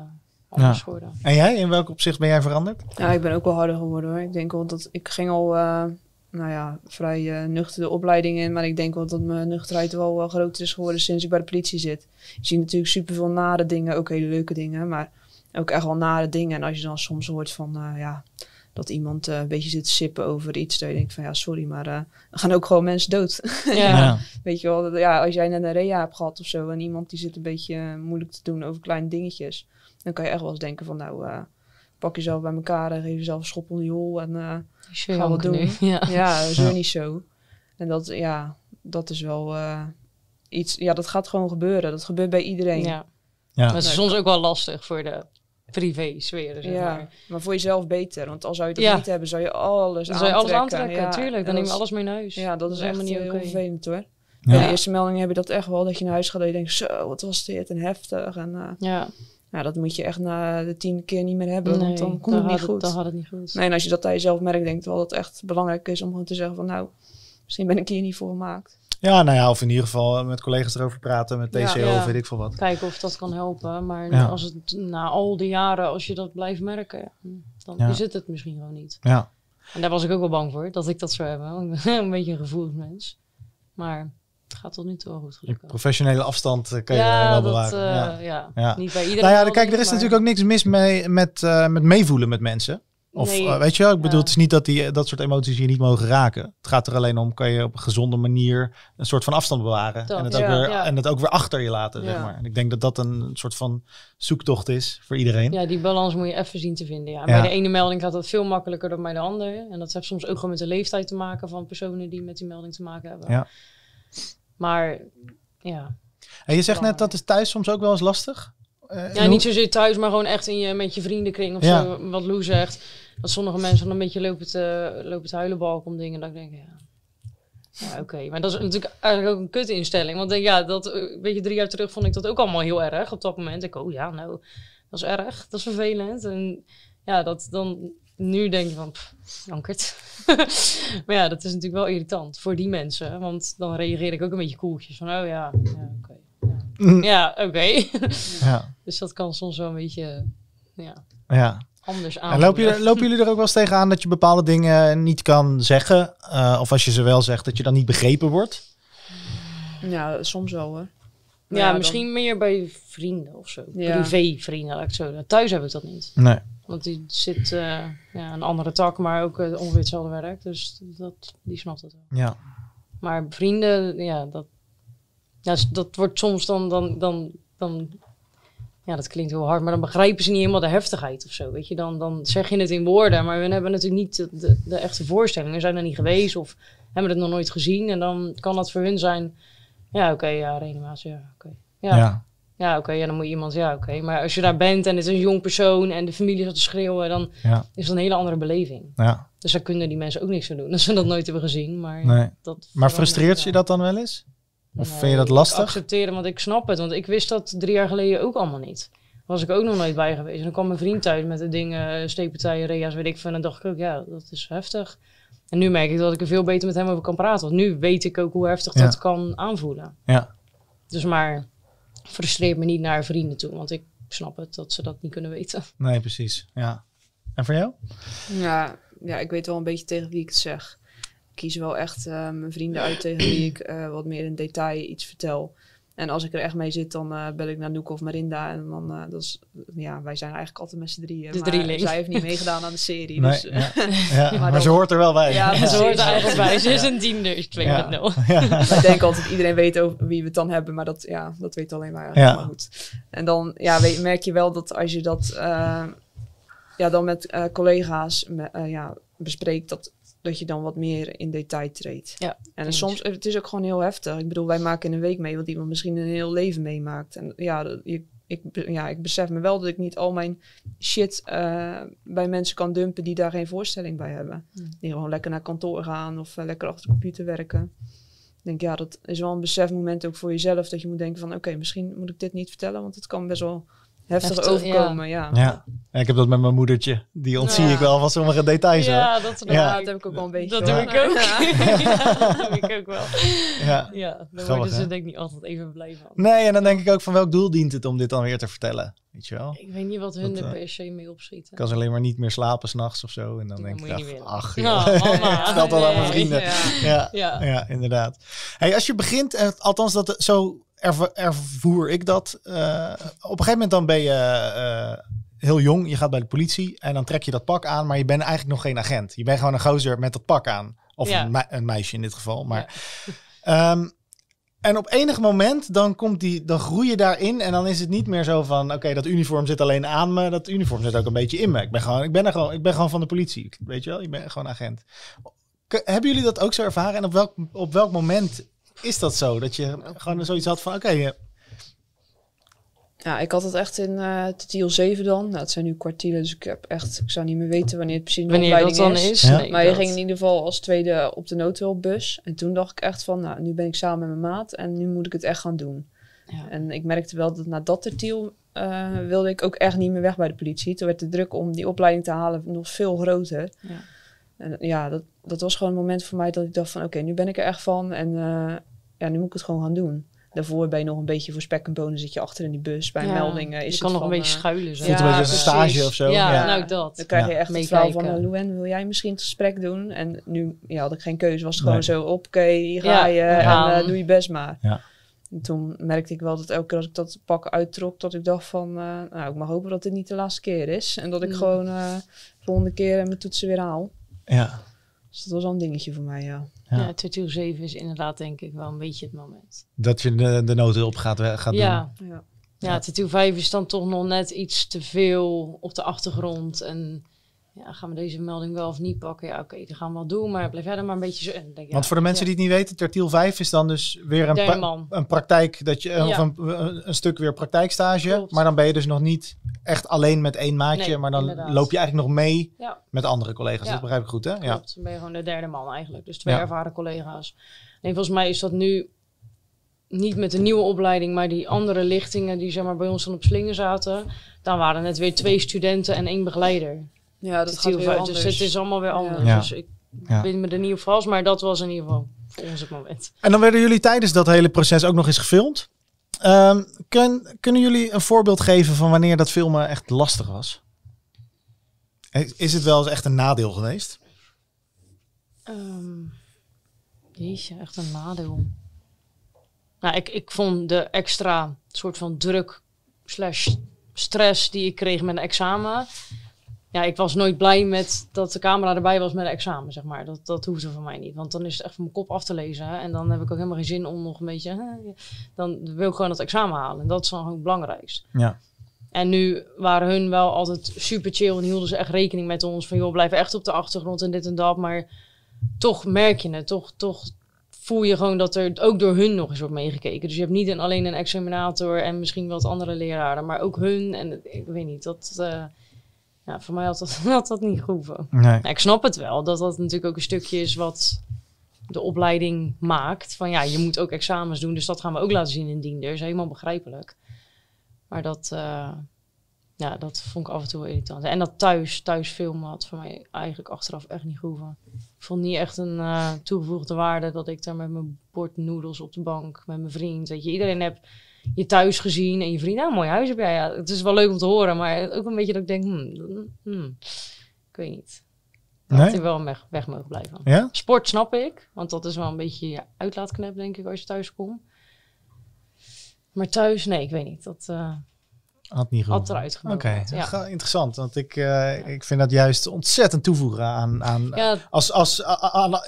anders Ja. geworden. En jij, in welk opzicht ben jij veranderd? Ja, ik ben ook wel harder geworden hoor. Ik denk wel dat ik ging al, eh, nou ja, vrij eh, nuchtere opleiding in. Maar ik denk wel dat mijn nuchterheid wel wel groter is geworden sinds ik bij de politie zit. Je ziet natuurlijk superveel nare dingen, ook hele leuke dingen. Maar ook echt wel nare dingen. En als je dan soms hoort van, eh, ja, dat iemand eh, een beetje zit te sippen over iets. Dan denk ik van, ja, sorry, maar eh, er gaan ook gewoon mensen dood. *laughs* Ja. Ja. Weet je wel, dat- ja, als jij net een rea hebt gehad of zo. En iemand die zit een beetje moeilijk te doen over kleine dingetjes. Dan kan je echt wel eens denken van, nou, eh, pak jezelf bij elkaar en geef jezelf een schop onder je hol. En eh, Gaan we doen. *laughs* Ja. ja, Ja. niet zo. En dat, ja, dat is wel eh, iets, ja, dat gaat gewoon gebeuren. Dat gebeurt bij iedereen. Ja. Ja. Ja. Maar het is soms ook wel lastig voor de privé-sfeer, zeg maar. maar voor jezelf beter. Want als zou je dat Ja. niet hebben, zou je alles Dan zou je alles aantrekken. aantrekken, Ja, tuurlijk. en Dan neem dat je is- alles mee naar huis. Ja, dat is echt helemaal niet heel vervelend hoor. Ja. Bij de eerste melding heb je dat echt wel, dat je naar huis gaat en je denkt, zo, wat was dit en heftig. En eh, Ja, ja, dat moet je echt na de tiende keer niet meer hebben, nee, want dan komt het niet goed. Dan gaat het niet goed. Nee, en als je dat aan jezelf merkt, denk ik wel dat het echt belangrijk is om gewoon te zeggen van, nou, misschien ben ik hier niet voor gemaakt. ja, nou ja, of in ieder geval met collega's erover praten, met. TCO Ja. of weet ik veel wat. Kijken of dat kan helpen. Maar Ja. als het na al die jaren, als je dat blijft merken, dan Ja. is het het misschien gewoon niet. Ja. En daar was ik ook wel bang voor, dat ik dat zou hebben. Want ik ben *laughs* een beetje een gevoelsmens. Maar het gaat tot nu toe goed gelukkig. professionele afstand eh, kan je ja, wel dat, bewaren. eh, ja. ja. Ja. niet bij iedereen. Nou ja, kijk, er is natuurlijk ook niks mis mee met, eh, met meevoelen met mensen. Of Nee. weet je wel, ik bedoel, het is niet dat die, dat soort emoties je niet mogen raken. Het gaat er alleen om, kan je op een gezonde manier een soort van afstand bewaren. Dat, en, het ook weer, en het ook weer achter je laten, zeg maar. En ik denk dat dat een soort van zoektocht is voor iedereen. Ja, die balans moet je even zien te vinden. Ja. Ja. Bij de ene melding gaat dat veel makkelijker dan bij de andere. En dat heeft soms ook gewoon met de leeftijd te maken van personen die met die melding te maken hebben. Ja. Maar ja, En je zegt net, dat is thuis soms ook wel eens lastig? Eh, ja niet zozeer thuis, maar gewoon echt in je, met je vriendenkring of Ja. zo. Wat Lou zegt. Dat sommige mensen dan een beetje lopen te, lopen te huilen balken om dingen. Dat ik denk, ja, ja oké. Maar dat is natuurlijk eigenlijk ook een kutinstelling. Want eh, ja, dat, eh, weet je, drie jaar terug vond ik dat ook allemaal heel erg op dat moment. Ik, oh ja, nou, dat is erg. Dat is vervelend. En ja, dat dan... Nu denk je van, pff, *laughs* maar ja, dat is natuurlijk wel irritant voor die mensen. Want dan reageer ik ook een beetje koeltjes. Van, oh ja, ja oké. Mm. Ja, oké. *laughs* Ja, dus dat kan soms wel een beetje ja, ja. anders aan. En lopen jullie, lopen jullie er ook wel eens tegenaan dat je bepaalde dingen niet kan zeggen? Eh, of als je ze wel zegt, dat je dan niet begrepen wordt? Ja, soms wel hoor. Ja, dan- misschien meer bij vrienden of zo. Ja. Privé-vrienden, laat ik zo. Thuis heb ik dat niet. Nee. Want die zit eh, ja, een andere tak, maar ook eh, ongeveer hetzelfde werk. Dus dat, die snapt het wel. Ja. Maar vrienden, ja, dat, ja, dat wordt soms dan, dan, dan, dan, ja, dat klinkt heel hard, maar dan begrijpen ze niet helemaal de heftigheid of zo, weet je. Dan, dan zeg je het in woorden, maar we hebben natuurlijk niet de, de, de echte voorstelling. We zijn er niet geweest of hebben het nog nooit gezien. En dan kan dat voor hun zijn, ja, oké, ja, reanimatie, ja, oké. Ja, ja. Ja. oké, ja, dan moet iemand, ja, oké. Maar als je daar bent en het is een jong persoon en de familie zat te schreeuwen, dan Ja. is dat een hele andere beleving. ja. Dus daar kunnen die mensen ook niks aan doen, als ze dat nooit hebben gezien. Maar, Nee. dat Maar frustreert je dat dan wel eens? Of Nee, vind je dat ik lastig? accepteren, want ik snap het. Want ik wist dat drie jaar geleden ook allemaal niet. Was ik ook nog nooit bij geweest. En dan kwam mijn vriend thuis met de dingen, steekpartijen, rea's, weet ik veel. En dan dacht ik ook, ja, dat is heftig. En nu merk ik dat ik er veel beter met hem over kan praten. Want nu weet ik ook hoe heftig Ja. dat kan aanvoelen. Ja. Dus maar frustreert me niet naar vrienden toe. Want ik snap het, dat ze dat niet kunnen weten. Nee, precies. Ja. En voor jou? Ja, ja, ik weet wel een beetje tegen wie ik het zeg. Ik kies wel echt eh, mijn vrienden uit tegen wie ik eh, wat meer in detail iets vertel. En als ik er echt mee zit, dan eh, bel ik naar Noek of Marinda. En dan, eh, dat is, ja, wij zijn eigenlijk altijd met z'n drieën. De maar drieling. zij heeft niet meegedaan aan de serie. Nee. dus, ja. Ja, *laughs* maar, dan- ze hoort er wel bij. Ja, ze hoort er eigenlijk bij. Ze is een tiender, is 2.0. Ja. ik denk altijd iedereen weet over wie we het dan hebben, maar dat, ja, dat weet alleen maar. Ja. maar goed. En dan ja, weet, merk je wel dat als je dat eh, ja, dan met eh, collega's me- eh, ja, bespreekt, dat, dat je dan wat meer in detail treedt. Ja, En eens. soms, het is ook gewoon heel heftig. Ik bedoel, wij maken in een week mee wat iemand misschien een heel leven meemaakt. En ja, je, ik, ja, ik besef me wel dat ik niet al mijn shit eh, bij mensen kan dumpen die daar geen voorstelling bij hebben. Die gewoon lekker naar kantoor gaan of eh, lekker achter de computer werken. Ik denk, ja, dat is wel een besefmoment ook voor jezelf. Dat je moet denken van, oké, misschien moet ik dit niet vertellen. Want het kan best wel heftig Heftig, overkomen. Ja. Ja. Ja. Ja, ik heb dat met mijn moedertje. Die ontzie Ja. ik wel van sommige details. Ja, dat, Ja. dat heb ik ook wel een beetje. Dat doe ik ook. Ja. Ja, dat doe ik ook wel. Ja. Ja, daar Grappig, worden ze hè? denk ik niet altijd even blij van. Nee, en dan denk ik ook van welk doel dient het om dit dan weer te vertellen? Weet je wel? Ik weet niet wat hun Dat, er eh, per se mee opschieten. Ik kan ze alleen maar niet meer slapen s'nachts of zo. En dan *laughs* Dat denk ik, ach, ach mama. ik het al aan mijn vrienden. Ja. Ja, ja. Ja. inderdaad. Hey, als je begint, eh, althans dat, zo erv- ervoer ik dat. eh, op een gegeven moment dan ben je eh, heel jong. Je gaat bij de politie en dan trek je dat pak aan. Maar je bent eigenlijk nog geen agent. Je bent gewoon een gozer met dat pak aan. Of Ja. een, een meisje in dit geval. Maar, *laughs* Ehm, en op enig moment dan, komt die, dan groei je daarin. En dan is het niet meer zo van... Oké, dat uniform zit alleen aan me. Dat uniform zit ook een beetje in me. Ik ben gewoon, ik ben er gewoon, ik ben gewoon van de politie. Weet je wel? Ik ben gewoon agent. K- hebben jullie dat ook zo ervaren? En op welk, op welk moment is dat zo? Dat je gewoon zoiets had van... Oké, eh, Ja, ik had het echt in eh Tiel 7 dan. Nou, het zijn nu kwartieren, dus ik heb echt, ik zou niet meer weten wanneer het precies de Wanneer dat opleiding dan is. Ja. nee, Maar je dat- ging in ieder geval als tweede op de noodhulpbus. En toen dacht ik echt van, nou, nu ben ik samen met mijn maat en nu moet ik het echt gaan doen. Ja. En ik merkte wel dat na dat tertiel eh wilde ik ook echt niet meer weg bij de politie. Toen werd de druk om die opleiding te halen nog veel groter. Ja. En ja, dat, dat was gewoon een moment voor mij dat ik dacht van, oké, nu ben ik er echt van en eh, ja, nu moet ik het gewoon gaan doen. Daarvoor ben je nog een beetje voor spek en bonen zit je achter in die bus. Bij Ja, meldingen is je het kan nog van, een beetje eh, schuilen. Zo. een beetje als een stage of zo. Ja, Ja. nou dat. Dan krijg je Ja. echt het verhaal van, Luen, wil jij misschien het gesprek doen? En nu ja, had ik geen keuze, was het Nee. gewoon zo, oké, hier ga je en eh, doe je best maar. Ja. En toen merkte ik wel dat elke keer als ik dat pak uittrok, dat ik dacht van, eh, nou, ik mag hopen dat dit niet de laatste keer is. En dat ik Mm. gewoon eh de volgende keer mijn toetsen weer haal. Ja. Dus dat was al een dingetje voor mij, ja. Ja. Ja, Tertiel 7 is inderdaad denk ik wel een beetje het moment. Dat je de, de noodhulp gaat, we- gaat Ja, doen. ja. ja, Tertiel 5 is dan toch nog net iets te veel op de achtergrond. En ja, gaan we deze melding wel of niet pakken? Ja, oké, dat gaan we wel doen, maar blijf verder maar een beetje zo. Denk Want voor de mensen ja. die het niet weten, tertiel 5 is dan dus weer een, pra- een praktijk, dat je, Ja. of een, een stuk weer praktijkstage. Klopt. Maar dan ben je dus nog niet echt alleen met één maatje, Nee, maar dan inderdaad. loop je eigenlijk nog mee met andere collega's. Dat begrijp ik goed, hè? Ja. Klopt, dan ben je gewoon de derde man eigenlijk. Dus twee ervaren collega's. En volgens mij is dat nu niet met de nieuwe opleiding, maar die andere lichtingen die zeg maar, bij ons dan op slingen zaten. Dan waren het weer twee studenten en één begeleider. Ja, dat Het gaat heel- anders. Dus het is allemaal weer anders. Ja. Dus ik Ja. ben me er niet op vast, maar dat was in ieder geval voor ons het moment. En dan werden jullie tijdens dat hele proces ook nog eens gefilmd. Ehm, kun- kunnen jullie een voorbeeld geven van wanneer dat filmen echt lastig was? Is- het wel eens echt een nadeel geweest? Ehm jeetje, echt een nadeel. Nou, ik, ik vond de extra soort van druk slash stress die ik kreeg met een examen. Ja, ik was nooit blij met dat de camera erbij was met een examen, zeg maar. Dat, dat hoefde voor mij niet. Want dan is het echt van mijn kop af te lezen. hè. En dan heb ik ook helemaal geen zin om nog een beetje... Dan wil ik gewoon dat examen halen. En dat is dan gewoon het belangrijkste. Ja. En nu waren hun wel altijd super chill en hielden ze echt rekening met ons. Van joh, blijf echt op de achtergrond en dit en dat. Maar toch merk je het. Toch, toch voel je gewoon dat er ook door hun nog eens wordt meegekeken. Dus je hebt niet een, alleen een examinator en misschien wat andere leraren. Maar ook hun. En het- ik weet niet, dat... eh, ja, voor mij had dat, *laughs* had dat niet gehoeven. Nee. Ik snap het wel, dat dat natuurlijk ook een stukje is wat de opleiding maakt. Van ja, je moet ook examens doen, dus dat gaan we ook laten zien in Diender. is helemaal begrijpelijk. Maar dat, eh, ja, dat vond ik af en toe irritant. En dat thuis, thuis filmen had voor mij eigenlijk achteraf echt niet gehoeven. Ik vond niet echt een eh, toegevoegde waarde dat ik daar met mijn bord noedels op de bank, met mijn vriend. Weet je, iedereen heeft je thuis gezien en je vriend, nou, mooi huis heb jij. Ja, het is wel leuk om te horen, maar ook een beetje dat ik denk, hmm, hmm, ik weet niet. Dat Nee? hij wel weg, weg mogen blijven. Ja? Sport snap ik, want dat is wel een beetje je uitlaatknep, denk ik, als je thuis komt. Maar thuis, nee, ik weet niet. Dat eh, Had niet had gehoeven. eruit Oké. Ja. interessant. Want ik, eh, ik vind dat juist ontzettend toevoegen aan... aan Ja, als, als,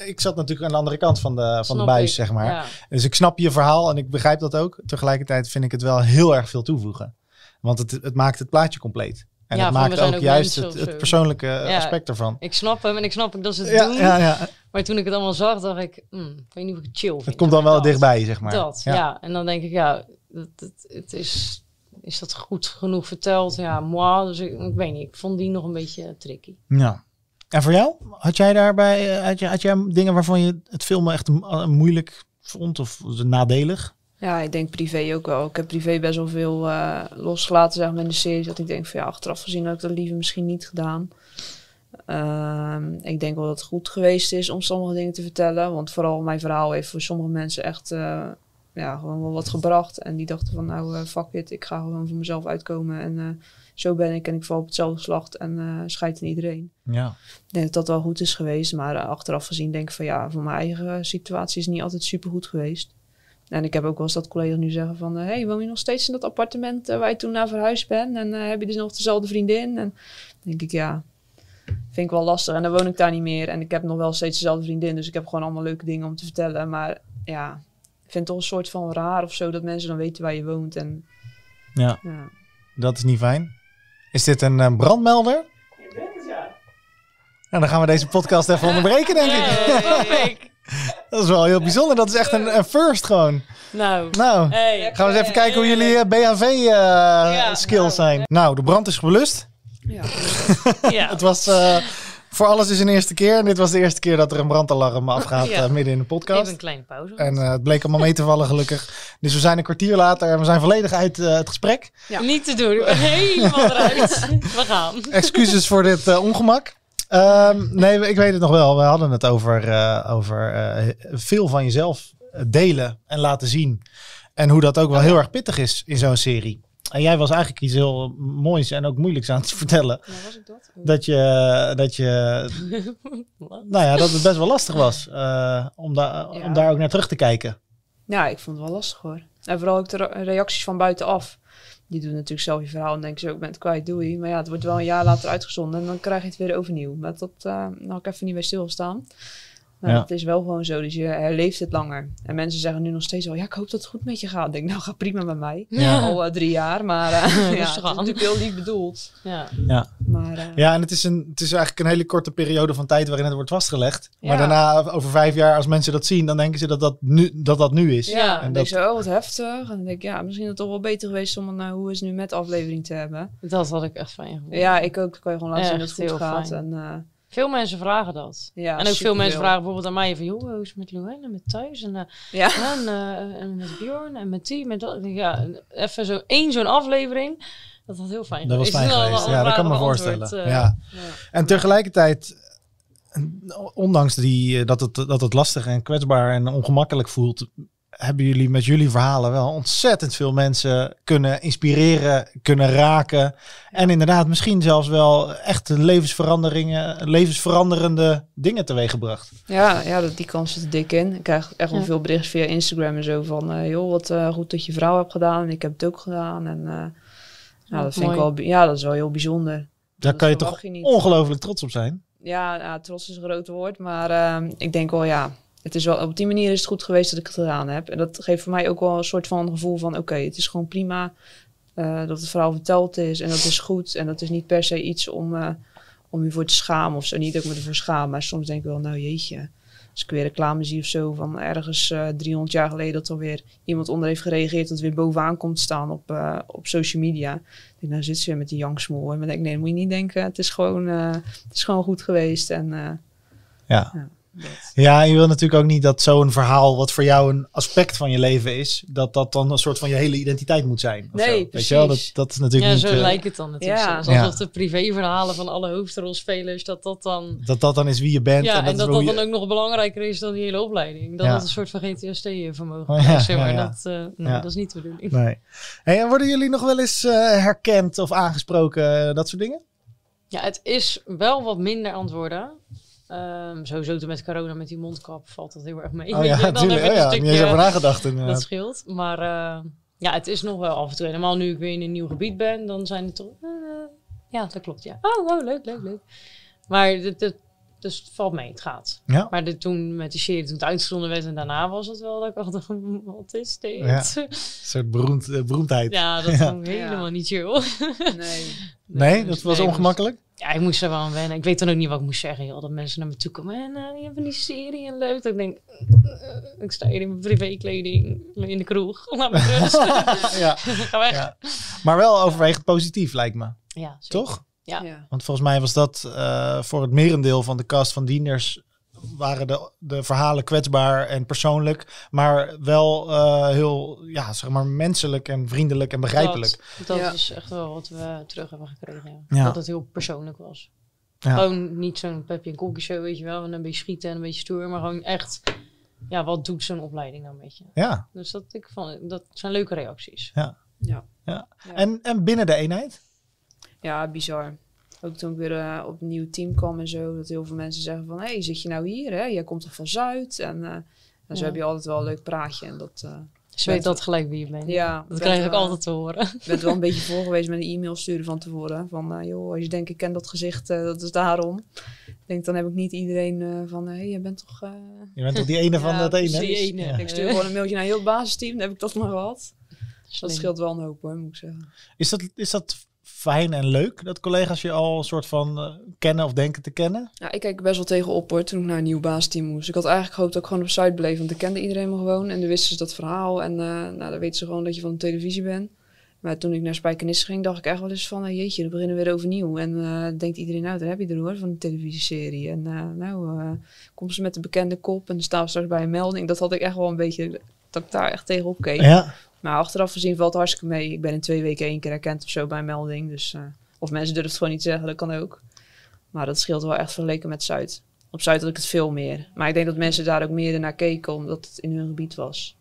ik zat natuurlijk aan de andere kant van de, van de buis, ik. zeg maar. Dus ik snap je verhaal en ik begrijp dat ook. Tegelijkertijd vind ik het wel heel erg veel toevoegen. Want het, het maakt het plaatje compleet. En het maakt ook ook juist het, persoonlijke aspect ervan. Ik snap hem en ik snap ook dat ze het doen. ja, ja. Maar toen ik het allemaal zag, dacht ik, hmm, ik weet niet of ik het chill vind. Het komt dan wel dat. dichtbij, zeg maar. Dat, ja. En dan denk ik, ja, het, het, het is, is dat goed genoeg verteld? Ja, moi. Dus ik, ik weet niet, ik vond die nog een beetje tricky. Ja. En voor jou? Had jij daarbij, eh, had jij, had jij dingen waarvan je het filmen echt eh, moeilijk vond of nadelig? Ja, ik denk privé ook wel. Ik heb privé best wel veel eh, losgelaten zeg maar, in de serie. Dat ik denk van ja, achteraf gezien had ik dat liever misschien niet gedaan. Ehm, ik denk wel dat het goed geweest is om sommige dingen te vertellen. Want vooral mijn verhaal heeft voor sommige mensen echt eh, ja, gewoon wel wat gebracht. En die dachten van nou, eh, fuck it, ik ga gewoon voor mezelf uitkomen. En eh, zo ben ik en ik val op hetzelfde slacht en eh scheid in iedereen. Ja. Ik denk dat dat wel goed is geweest. Maar achteraf gezien denk ik van ja, voor mijn eigen situatie is het niet altijd super goed geweest. En ik heb ook wel eens dat collega's nu zeggen van... hey, woon je nog steeds in dat appartement waar je toen naar verhuisd bent? En heb je dus nog dezelfde vriendin? En denk ik, ja, vind ik wel lastig. En dan woon ik daar niet meer. En ik heb nog wel steeds dezelfde vriendin. Dus ik heb gewoon allemaal leuke dingen om te vertellen. Maar ja, ik vind het toch een soort van raar of zo... dat mensen dan weten waar je woont. En ja, ja, dat is niet fijn. Is dit een eh, brandmelder? Nou, dan gaan we deze podcast even onderbreken, denk ik. Hey. *laughs* Dat is wel heel bijzonder. Dat is echt een, een first gewoon. Nou, Nou, hey. gaan we eens even kijken hoe jullie eh, BHV-skills zijn. Nou, de brand is gelust. ja. ja. *laughs* Het was eh, *laughs* voor alles is een eerste keer. En dit was de eerste keer dat er een brandalarm afgaat *laughs* Ja. eh, midden in de Even podcast. een kleine pauze. En eh, het bleek allemaal mee te vallen, gelukkig. Dus we zijn een kwartier later en we zijn volledig uit eh, het gesprek. Ja. Niet te doen, helemaal *laughs* eruit. We gaan. Excuses voor dit ongemak. Ehm, nee, ik weet het nog wel. We hadden het over, eh, over eh, veel van jezelf delen en laten zien. En hoe dat ook wel heel erg pittig is in zo'n serie. En jij was eigenlijk iets heel moois en ook moeilijks aan het vertellen. Nou, was ik dat? Dat je, dat je, *laughs* nou ja, dat het best wel lastig was eh, om, da- om Ja. daar ook naar terug te kijken. Ja, ik vond het wel lastig hoor. En vooral ook de re- reacties van buitenaf. Die doen natuurlijk zelf je verhaal en denken ook, ik ben het kwijt, doei. Maar ja, het wordt wel een jaar later uitgezonden en dan krijg je het weer overnieuw. Maar dat uh, had ik even niet bij stilgestaan. Maar Ja. het is wel gewoon zo, dus je herleeft het langer. En mensen zeggen nu nog steeds wel, ja, ik hoop dat het goed met je gaat. Ik denk, nou, ga prima met mij. Ja. Al eh, drie jaar, maar *laughs* eh, ja, het is Rustig aan. natuurlijk heel lief bedoeld. Ja. Ja, Maar eh, ja en het is, een, het is eigenlijk een hele korte periode van tijd waarin het wordt vastgelegd. Maar daarna, over vijf jaar, als mensen dat zien, dan denken ze dat dat nu, dat, dat nu is. Ja, en dan dat- denk je, oh wat heftig. En dan denk ik, ja, misschien is het toch wel beter geweest om een uh, hoe is het nu met aflevering te hebben. Dat had ik echt van je gehoord. Ja, ik ook. Dan kan je gewoon laten zien dat het goed gaat. fijn. En, eh, Veel mensen vragen dat. ja, en ook veel mensen vragen bijvoorbeeld aan mij van... joh, hoe is het met Luan en met thuis en, eh, Ja. *laughs* en, eh, en met Bjorn en met die, met dat. Ja, even zo één zo'n aflevering. Dat had heel fijn Dat was fijn geweest. Ja, dat kan me voorstellen. eh. ja. Ja. En tegelijkertijd, ondanks die, dat, het, dat het lastig en kwetsbaar en ongemakkelijk voelt, hebben jullie met jullie verhalen wel ontzettend veel mensen kunnen inspireren, kunnen raken. En inderdaad, misschien zelfs wel echt levensveranderingen, levensveranderende dingen teweeggebracht. Ja, ja dat, die kans zit er dik in. Ik krijg echt wel Ja. veel berichten via Instagram en zo van... eh, joh, wat eh, goed dat je vrouw hebt gedaan. En ik heb het ook gedaan. En eh, ja, Oh, dat vind ik wel, ja, dat is wel heel bijzonder. Daar Dat kan je toch ongelooflijk trots op zijn. Ja, ja, trots is een groot woord. Maar eh, ik denk wel, ja... Het is wel, op die manier is het goed geweest dat ik het gedaan heb. En dat geeft voor mij ook wel een soort van gevoel van... Oké, het is gewoon prima eh, dat het verhaal verteld is. En dat is goed. En dat is niet per se iets om, eh, om je voor te schamen of zo. Niet dat ik me ervoor schaam. Maar soms denk ik wel, nou jeetje. Als ik weer reclame zie of zo van ergens eh 300 jaar geleden... dat er weer iemand onder heeft gereageerd... dat weer bovenaan komt staan op, op social media. Ik denk, nou zit ze weer met die jangsmoel. Maar ik denk, nee, dat moet je niet denken. Het is gewoon, het is gewoon goed geweest. En Ja. Dat. Ja, en je wil natuurlijk ook niet dat zo'n verhaal, wat voor jou een aspect van je leven is, dat dat dan een soort van je hele identiteit moet zijn. Nee, zo. Weet je wel, dat, precies. dat is natuurlijk Ja, niet. zo eh, lijkt het dan natuurlijk. Ja. soms. Alsof Ja. de privéverhalen van alle hoofdrolspelers, dat dat dan... dat dat dan is wie je bent. Ja, en dat, en dat dat je- dan ook nog belangrijker is dan die hele opleiding. Dat Ja. dat een soort van GTST-vermogen Oh, ja, is. zeg maar. ja, ja. Dat, eh, nee, Ja. dat is niet de bedoeling. Nee. Hey, en worden jullie nog wel eens eh, herkend of aangesproken, dat soort dingen? Ja, het is wel wat minder antwoorden. Ehm sowieso toen met corona met die mondkap valt dat heel erg mee. Oh *laughs* ja, je. Dan natuurlijk. heb Oh ja, stukje- over nagedacht. dat inderdaad. scheelt. Maar eh, ja, het is nog wel af en toe. Helemaal nu ik weer in een nieuw gebied ben, dan zijn het toch... eh, ja, dat klopt, ja. Oh, oh leuk, leuk, leuk. Maar het, het, dus het valt mee, het gaat. Ja. Maar de, toen met die serie, toen het uitgezonden werd en daarna was het wel dat ik dacht, *laughs* wat is dit? Ja. Een soort beroemd, eh, beroemdheid. Ja, dat Ja. vond ik helemaal niet chill. *laughs* Nee. nee, dat was Nee, ongemakkelijk? Ja, ik moest er wel aan wennen. Ik weet dan ook niet wat ik moest zeggen. Joh. Dat mensen naar me toe komen. En uh, je hebt die serie en leuk. Dat ik denk, eh, ik sta hier in mijn privékleding in de kroeg. *laughs* Laat me rust. ja. Ga weg. ja. Maar wel overwegend positief, lijkt me. Ja, zeker. Toch? Ja. Ja. Want volgens mij was dat eh, voor het merendeel van de cast van Dienders waren de, de verhalen kwetsbaar en persoonlijk, maar wel eh, heel, ja, zeg maar menselijk en vriendelijk en begrijpelijk. Dat, dat Ja. is echt wel wat we terug hebben gekregen. Ja. Ja. Dat het heel persoonlijk was. Ja. Gewoon niet zo'n Pepje en Kokkie show, weet je wel. En een beetje schieten en een beetje stoer. Maar gewoon echt, ja, wat doet zo'n opleiding nou met je? Ja. Dus dat, ik vond, dat zijn leuke reacties. Ja. Ja. Ja. En, en binnen de eenheid? Ja, bizar. Ook toen ik weer eh, op een nieuw team kwam en zo, dat heel veel mensen zeggen van, hé, hey, zit je nou hier, hè? Jij komt toch van Zuid? En, eh, en zo Ja. heb je altijd wel een leuk praatje. En dat, eh Ze weet dat gelijk wie je bent. ja, Dat krijg ik wel- altijd te horen. bent wel een beetje voor geweest met een e-mail sturen van tevoren. Van, joh, als je denkt, ik ken dat gezicht, eh, dat is daarom. Ik denk, dan heb ik niet iedereen eh, van, hé, hey, je bent toch... eh, Je bent toch die ene van Ja, dat ene? Die ene. Ja. Ik stuur gewoon een mailtje naar heel het basisteam, dan heb ik dat maar gehad. Dus dat scheelt wel een hoop hoor, moet ik zeggen. Is dat, is dat fijn en leuk dat collega's je al een soort van eh, kennen of denken te kennen? Ja, ik kijk best wel tegen op hoor, toen ik naar een nieuw basisteam moest. Ik had eigenlijk gehoopt dat ik gewoon op site bleef, want ik kende iedereen me gewoon. En dan wisten ze dat verhaal en eh, nou, dan weten ze gewoon dat je van de televisie bent. Maar toen ik naar Spijkenisse ging, dacht ik echt wel eens van, eh, jeetje, we beginnen weer overnieuw. En denkt iedereen, nou, daar heb je er hoor, van de televisieserie. En nou, komt ze met de bekende kop en dan staan we straks bij een melding. Dat had ik echt wel een beetje, dat ik daar echt tegen opkeek. Ja. Maar achteraf gezien valt het hartstikke mee. Ik ben in twee weken één keer herkend of zo bij een melding. Dus, eh, of mensen durven het gewoon niet te zeggen, dat kan ook. Maar dat scheelt wel echt vergeleken met Zuid. Op Zuid had ik het veel meer. Maar ik denk dat mensen daar ook meer naar keken, omdat het in hun gebied was.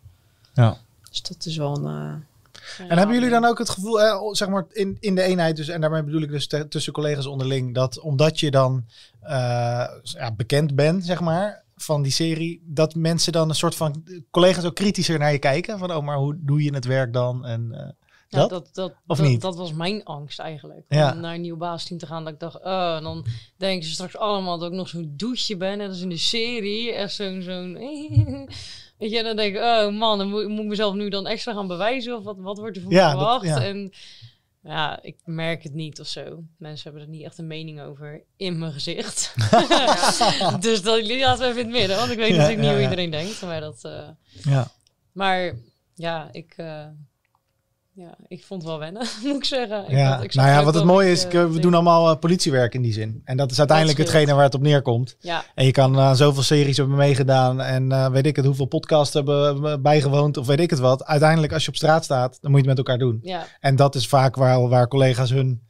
Ja. Dus dat is wel een... eh, En hebben jullie dan ook het gevoel, eh, zeg maar in, in de eenheid, dus, en daarmee bedoel ik dus te- tussen collega's onderling, dat omdat je dan eh, ja, bekend bent, zeg maar, van die serie, dat mensen dan een soort van collega's ook kritischer naar je kijken? Van, oh, maar hoe doe je het werk dan? En, eh, Ja, dat? dat, dat, Of dat, niet? dat was mijn angst eigenlijk. Ja. Om naar een nieuw baasteam te gaan. Dat ik dacht, oh, en dan denken ze straks allemaal dat ik nog zo'n douche ben. Net als in de serie. Echt zo'n... zo'n *laughs* Weet je, en dan denk ik, oh man, dan moet, moet ik mezelf nu dan extra gaan bewijzen? Of wat, wat wordt er van Ja, verwacht? En ja, ik merk het niet of zo. Mensen hebben er niet echt een mening over in mijn gezicht. *laughs* *laughs* dus dat laten we even in het midden. Want ik weet Ja, natuurlijk niet hoe iedereen denkt. Maar dat... eh, ja. maar ja, ik, eh, ja, ik vond het wel wennen, *laughs* moet ik zeggen. Ik ja. had- ik zag nou ja, wat het mooie is, ik, eh, we eh, doen allemaal eh, politiewerk in die zin. En dat is uiteindelijk hetgene waar het op neerkomt. Ja, En je kan aan zoveel series hebben meegedaan en eh, weet ik het, hoeveel podcasts hebben bijgewoond of weet ik het wat. Uiteindelijk als je op straat staat, dan moet je het met elkaar doen. ja, En dat is vaak waar, waar collega's hun.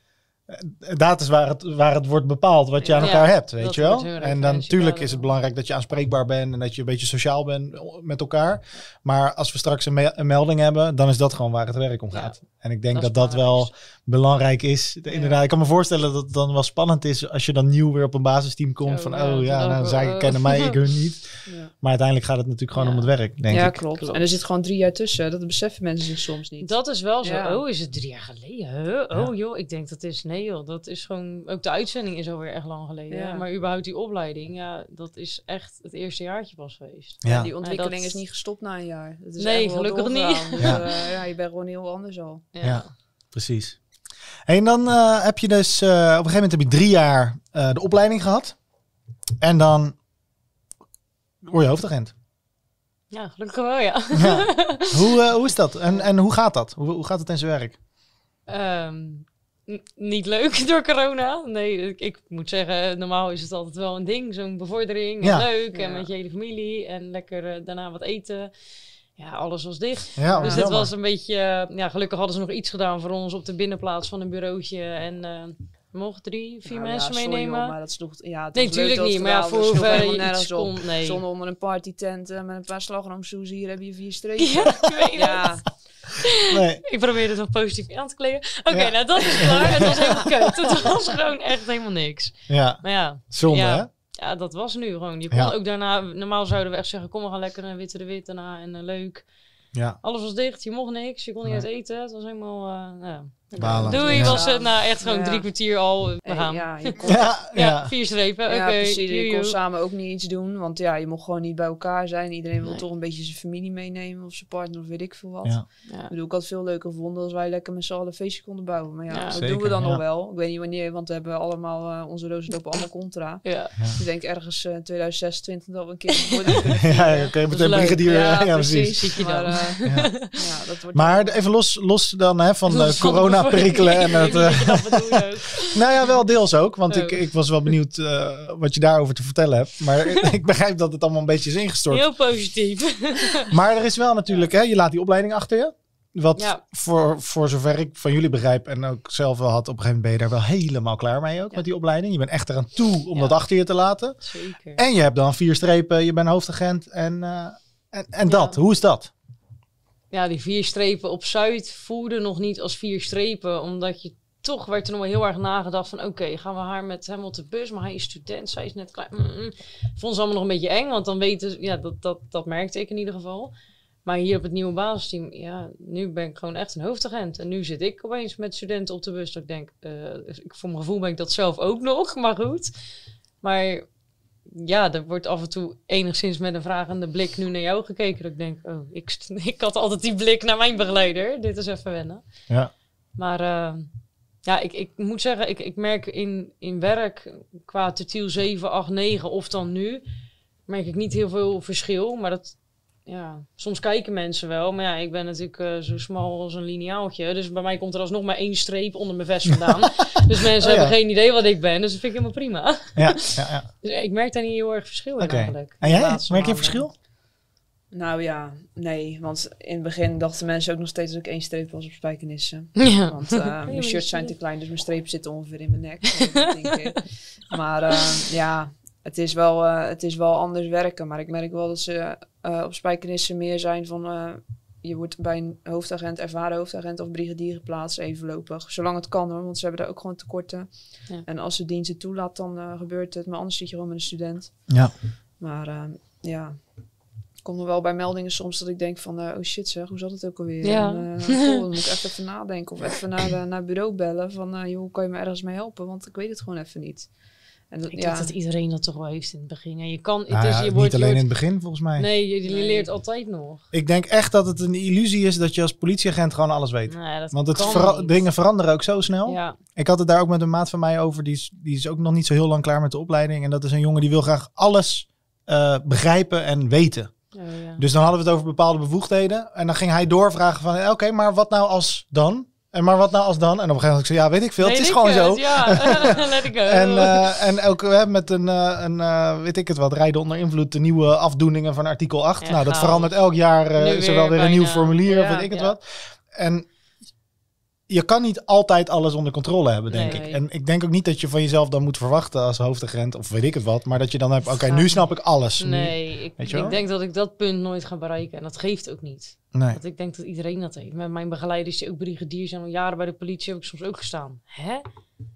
Eh, Dat is waar het, waar het wordt bepaald wat je aan Ja, elkaar hebt, weet je wel? En dan natuurlijk is het belangrijk dat je aanspreekbaar bent en dat je een beetje sociaal bent met elkaar. Maar als we straks een, me- een melding hebben, dan is dat gewoon waar het werk om Ja, gaat. En ik denk dat dat wel belangrijk is. Ja. Inderdaad, ik kan me voorstellen dat het dan wel spannend is als je dan nieuw weer op een basisteam komt. Van, ja, oh ja, dan nou, zij kennen mij, ik hun niet. *laughs* ja. Maar uiteindelijk gaat het natuurlijk gewoon Ja. om het werk, denk ja, ik. klopt. Klopt. En er zit gewoon drie jaar tussen. Dat beseffen mensen zich soms niet. dat is wel zo. Ja. Oh, is het drie jaar geleden? Huh? Oh joh, ik denk dat is, nee joh, dat is gewoon, ook de uitzending is alweer echt lang geleden. Ja. Maar überhaupt die opleiding, ja, dat is echt het eerste jaartje pas geweest. Ja. Die ontwikkeling dat- is niet gestopt na een jaar. Het is Nee, gelukkig niet. Dus, Ja. eh, ja, je bent gewoon heel anders al. Ja. Precies. En dan eh, heb je dus, eh, op een gegeven moment heb je drie jaar eh, de opleiding gehad. En dan word je hoofdagent. Ja, gelukkig wel, ja. Ja. *laughs* hoe, eh, hoe is dat? En, en hoe gaat dat? Hoe, hoe gaat het in zijn werk? Ehm, niet leuk *laughs* door corona. Nee, ik, ik moet zeggen, normaal is het altijd wel een ding. Zo'n bevordering. En Ja. leuk. En Ja. met je hele familie. En lekker eh, daarna wat eten. Ja, alles was dicht. Ja, dus het was een beetje... eh, ja, gelukkig hadden ze nog iets gedaan voor ons op de binnenplaats van een bureautje. En eh we mochten drie, vier Nou, mensen ja, sorry, meenemen. maar dat sloeg, ja, het Nee, was leuk tuurlijk dat niet, maar ja, voor hoever je iets kon, nee. Zonder onder een partytent eh, met een paar slagroomsoes hier heb je vier strepen. Ja, ik weet Ja, het. Nee. Ik probeerde het nog positief aan te kleden. Oké, Ja. nou dat is klaar. Het was helemaal *laughs* kut. Het was gewoon echt helemaal niks. Ja, Maar ja, zonde Ja. hè? Ja, dat was nu gewoon. Je kon Ja. ook daarna, normaal zouden we echt zeggen, kom we gaan lekker naar Witte de Wit daarna en eh, leuk. Ja. Alles was dicht, je mocht niks, je kon niet Nee. uit eten. Het was helemaal, eh, nou, ja. Balen. Doei, Ja. was het. Nou, echt gewoon Ja. drie kwartier al. We Hey, gaan. ja, *laughs* Ja, kon, Ja, ja. vier strepen. Ja, precies. Je kon samen ook niet iets doen, want ja, je mocht gewoon niet bij elkaar zijn. Iedereen wil toch een beetje zijn familie meenemen of zijn partner of weet ik veel wat. Ja. Ja. Ik bedoel, ik had het veel leuker gevonden als wij lekker met z'n allen een feestje konden bouwen. Maar ja, Ja, dat zeker, doen we dan ja. nog wel. Ik weet niet wanneer, want we hebben allemaal, eh, onze rozen lopen allemaal contra. Ja. Dus ik denk ergens eh 2026 dat we een keer *laughs* Ja, vieren. oké, met is een leuk. brigadier. Ja, Ja, precies. precies. Zie je dan. Maar *laughs* ja, dat wordt Maar even los, los dan hè, van de De corona-perikelen. En het, *laughs* eh, nou ja, wel deels ook. Want Oh. ik, ik was wel benieuwd eh, wat je daarover te vertellen hebt. Maar *laughs* ik begrijp dat het allemaal een beetje is ingestort. Heel positief. *laughs* Maar er is wel natuurlijk, hè, je laat die opleiding achter je. Wat Ja. voor, voor zover ik van jullie begrijp en ook zelf wel had, op een gegeven moment ben je daar wel helemaal klaar mee ook Ja. met die opleiding. Je bent echt eraan toe om Ja. dat achter je te laten. Zeker. En je hebt dan vier strepen, je bent hoofdagent en, eh, en, en dat. Hoe is dat? Ja, die vier strepen op Zuid voelden nog niet als vier strepen. Omdat je toch werd er nog wel heel erg nagedacht van... Oké, gaan we haar met hem op de bus? Maar hij is student, zij is net klaar. Mm, mm. Vond ze allemaal nog een beetje eng. Want dan weten. Ja, dat, dat, dat merkte ik in ieder geval. Maar hier op het nieuwe basisteam... Ja, nu ben ik gewoon echt een hoofdagent. En nu zit ik opeens met studenten op de bus. Dat ik denk... eh, ik, voor mijn gevoel ben ik dat zelf ook nog. *laughs* Maar goed. Maar ja, er wordt af en toe enigszins met een vragende blik nu naar jou gekeken. Dat ik denk, oh, ik, *laughs* ik had altijd die blik naar mijn begeleider. Dit is even wennen. Ja. Maar eh, ja, ik, ik moet zeggen, ik, ik merk in, in werk qua tutiel 7, 8, 9 of dan nu, merk ik niet heel veel verschil. Maar dat, ja, soms kijken mensen wel. Maar ja, ik ben natuurlijk eh, zo smal als een lineaaltje. Dus bij mij komt er alsnog maar één streep onder mijn vest vandaan. *laughs* dus mensen Oh ja. hebben geen idee wat ik ben. Dus dat vind ik helemaal prima. Ja, *laughs* ja, ja. Dus ik merk daar niet heel erg verschil in eigenlijk. En jij? Merk je maanden. verschil? Nou ja, nee. Want in het begin dachten mensen ook nog steeds dat ik één streep was op spijkenissen. *laughs* Ja. Want eh, maar mijn shirts is zijn te klein, dus mijn strepen zitten ongeveer in mijn nek. Dat denk ik. maar eh, ja, het is, wel, eh, het is wel anders werken. Maar ik merk wel dat ze eh, op spijkenissen meer zijn van... eh, je wordt bij een hoofdagent, ervaren hoofdagent of brigadier geplaatst, even voorlopig. Zolang het kan hoor, want ze hebben daar ook gewoon tekorten. Ja. En als de dienst het toelaat, dan gebeurt het. Maar anders zit je gewoon met een student. Ja. Maar eh, ja, ik kom er wel bij meldingen soms dat ik denk van... eh, oh shit zeg, hoe zat het ook alweer? Ja. En, eh, goh, dan moet ik echt even nadenken. Of even naar, de, naar het bureau bellen van... eh, joh, hoe kan je me ergens mee helpen? Want ik weet het gewoon even niet. En dat, Ik ja, denk dat iedereen dat toch wel heeft in het begin. En je kan, het Nou is, ja, je wordt, niet je alleen in het begin volgens mij. Nee, je, je Nee. leert altijd nog. Ik denk echt dat het een illusie is dat je als politieagent gewoon alles weet. Nee, dat Want het kan vera- niet. dingen veranderen ook zo snel. Ja, Ik had het daar ook met een maat van mij over. Die is, die is ook nog niet zo heel lang klaar met de opleiding. En dat is een jongen die wil graag alles eh, begrijpen en weten. oh, ja. Dus dan hadden we het over bepaalde bevoegdheden. En dan ging hij doorvragen van... eh, Oké, maar wat nou als dan? En maar wat nou als dan? En op een gegeven moment zei ik, ja, weet ik veel. Het is ik gewoon zo. Ja, *laughs* let go. En, eh, en ook hè, met een, eh, een eh, weet ik het wat, rijden onder invloed, de nieuwe afdoeningen van artikel 8. Ja, nou, dat verandert elk jaar. er weer wel weer een nieuw formulier, of weet ik het wat. En je kan niet altijd alles onder controle hebben, denk Nee. ik. En ik denk ook niet dat je van jezelf dan moet verwachten als hoofdagent, of weet ik het wat. Maar dat je dan hebt, oké, nu snap ik alles. Nu- nee, ik, Weet je wel? ik denk dat ik dat punt nooit ga bereiken. En dat geeft ook niet. nee. Want ik denk dat iedereen dat heeft. Met mijn begeleiders die ook brigadier zijn al jaren bij de politie, heb ik soms ook gestaan. Hè?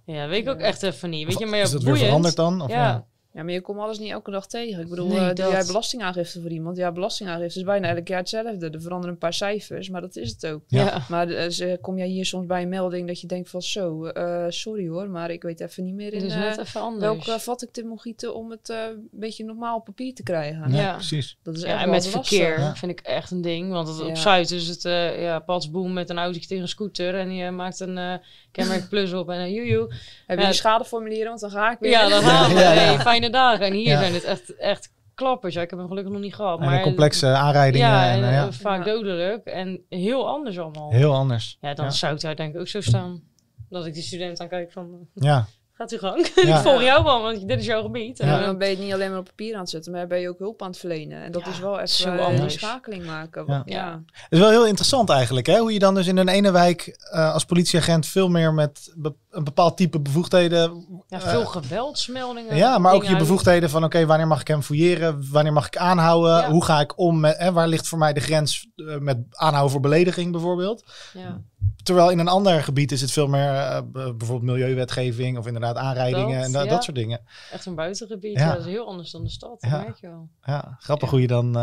Ja, weet ik ook echt even niet. Weet je, maar ja, is dat weer veranderd dan? Of, Ja. ja. Ja, maar je komt alles niet elke dag tegen. Ik bedoel, Nee, eh, doe dat. jij belastingaangifte voor iemand? Ja, belastingaangifte is bijna elk jaar hetzelfde. Er veranderen een paar cijfers, maar dat is het ook. Ja. Ja. Maar eh, ze- kom jij hier soms bij een melding dat je denkt van zo, eh, sorry hoor, maar ik weet even niet meer in Dus eh, net even anders. welke vat ik moet gieten om het eh, een beetje normaal op papier te krijgen. Ja, Ja. precies. Dat is echt Ja, en wel met verkeer Ja. vind ik echt een ding. Want het, op. Zuid is het eh ja, padsboom met een autootje tegen een scooter. En je maakt een eh kenmerk plus op en een joejoe. Heb je Ja. die schadeformulieren? Want dan ga ik weer. Ja, dan *laughs* gaan we. Ja, ja. Hey, fijne dagen. En hier Ja. zijn het echt, echt klappers. Ja, ik heb hem gelukkig nog niet gehad. Maar complexe aanrijdingen. Ja, en, en, eh, ja. eh, vaak Ja. dodelijk. En heel anders allemaal. Heel anders. Ja, dan Ja. zou ik daar denk ik ook zo staan. Dat ik die student aankijk van, eh, Ja, gaat u gang. *laughs* Ja. ik volg jou wel, want dit is jouw gebied. Ja. En, dan ben je het niet alleen maar op papier aan het zetten, maar ben je ook hulp aan het verlenen. En dat Ja, is wel zo even eh, die anders. schakeling maken. Ja. Ja. Het is wel heel interessant eigenlijk, hè? hoe je dan dus in een ene wijk eh, als politieagent veel meer met be- een bepaald type bevoegdheden. ja, eh, veel geweldsmeldingen. ja, maar ook je bevoegdheden van oké, wanneer mag ik hem fouilleren? Wanneer mag ik aanhouden? Ja. Hoe ga ik om met, hè, waar ligt voor mij de grens eh, met aanhouden voor belediging bijvoorbeeld? Ja. Terwijl in een ander gebied is het veel meer eh, bijvoorbeeld milieuwetgeving of inderdaad aanrijdingen Dat, en da- ja. dat soort dingen. Echt een buitengebied. Ja. Ja. dat is heel anders dan de stad. Ja. merk je wel. Ja, grappig hoe je dan,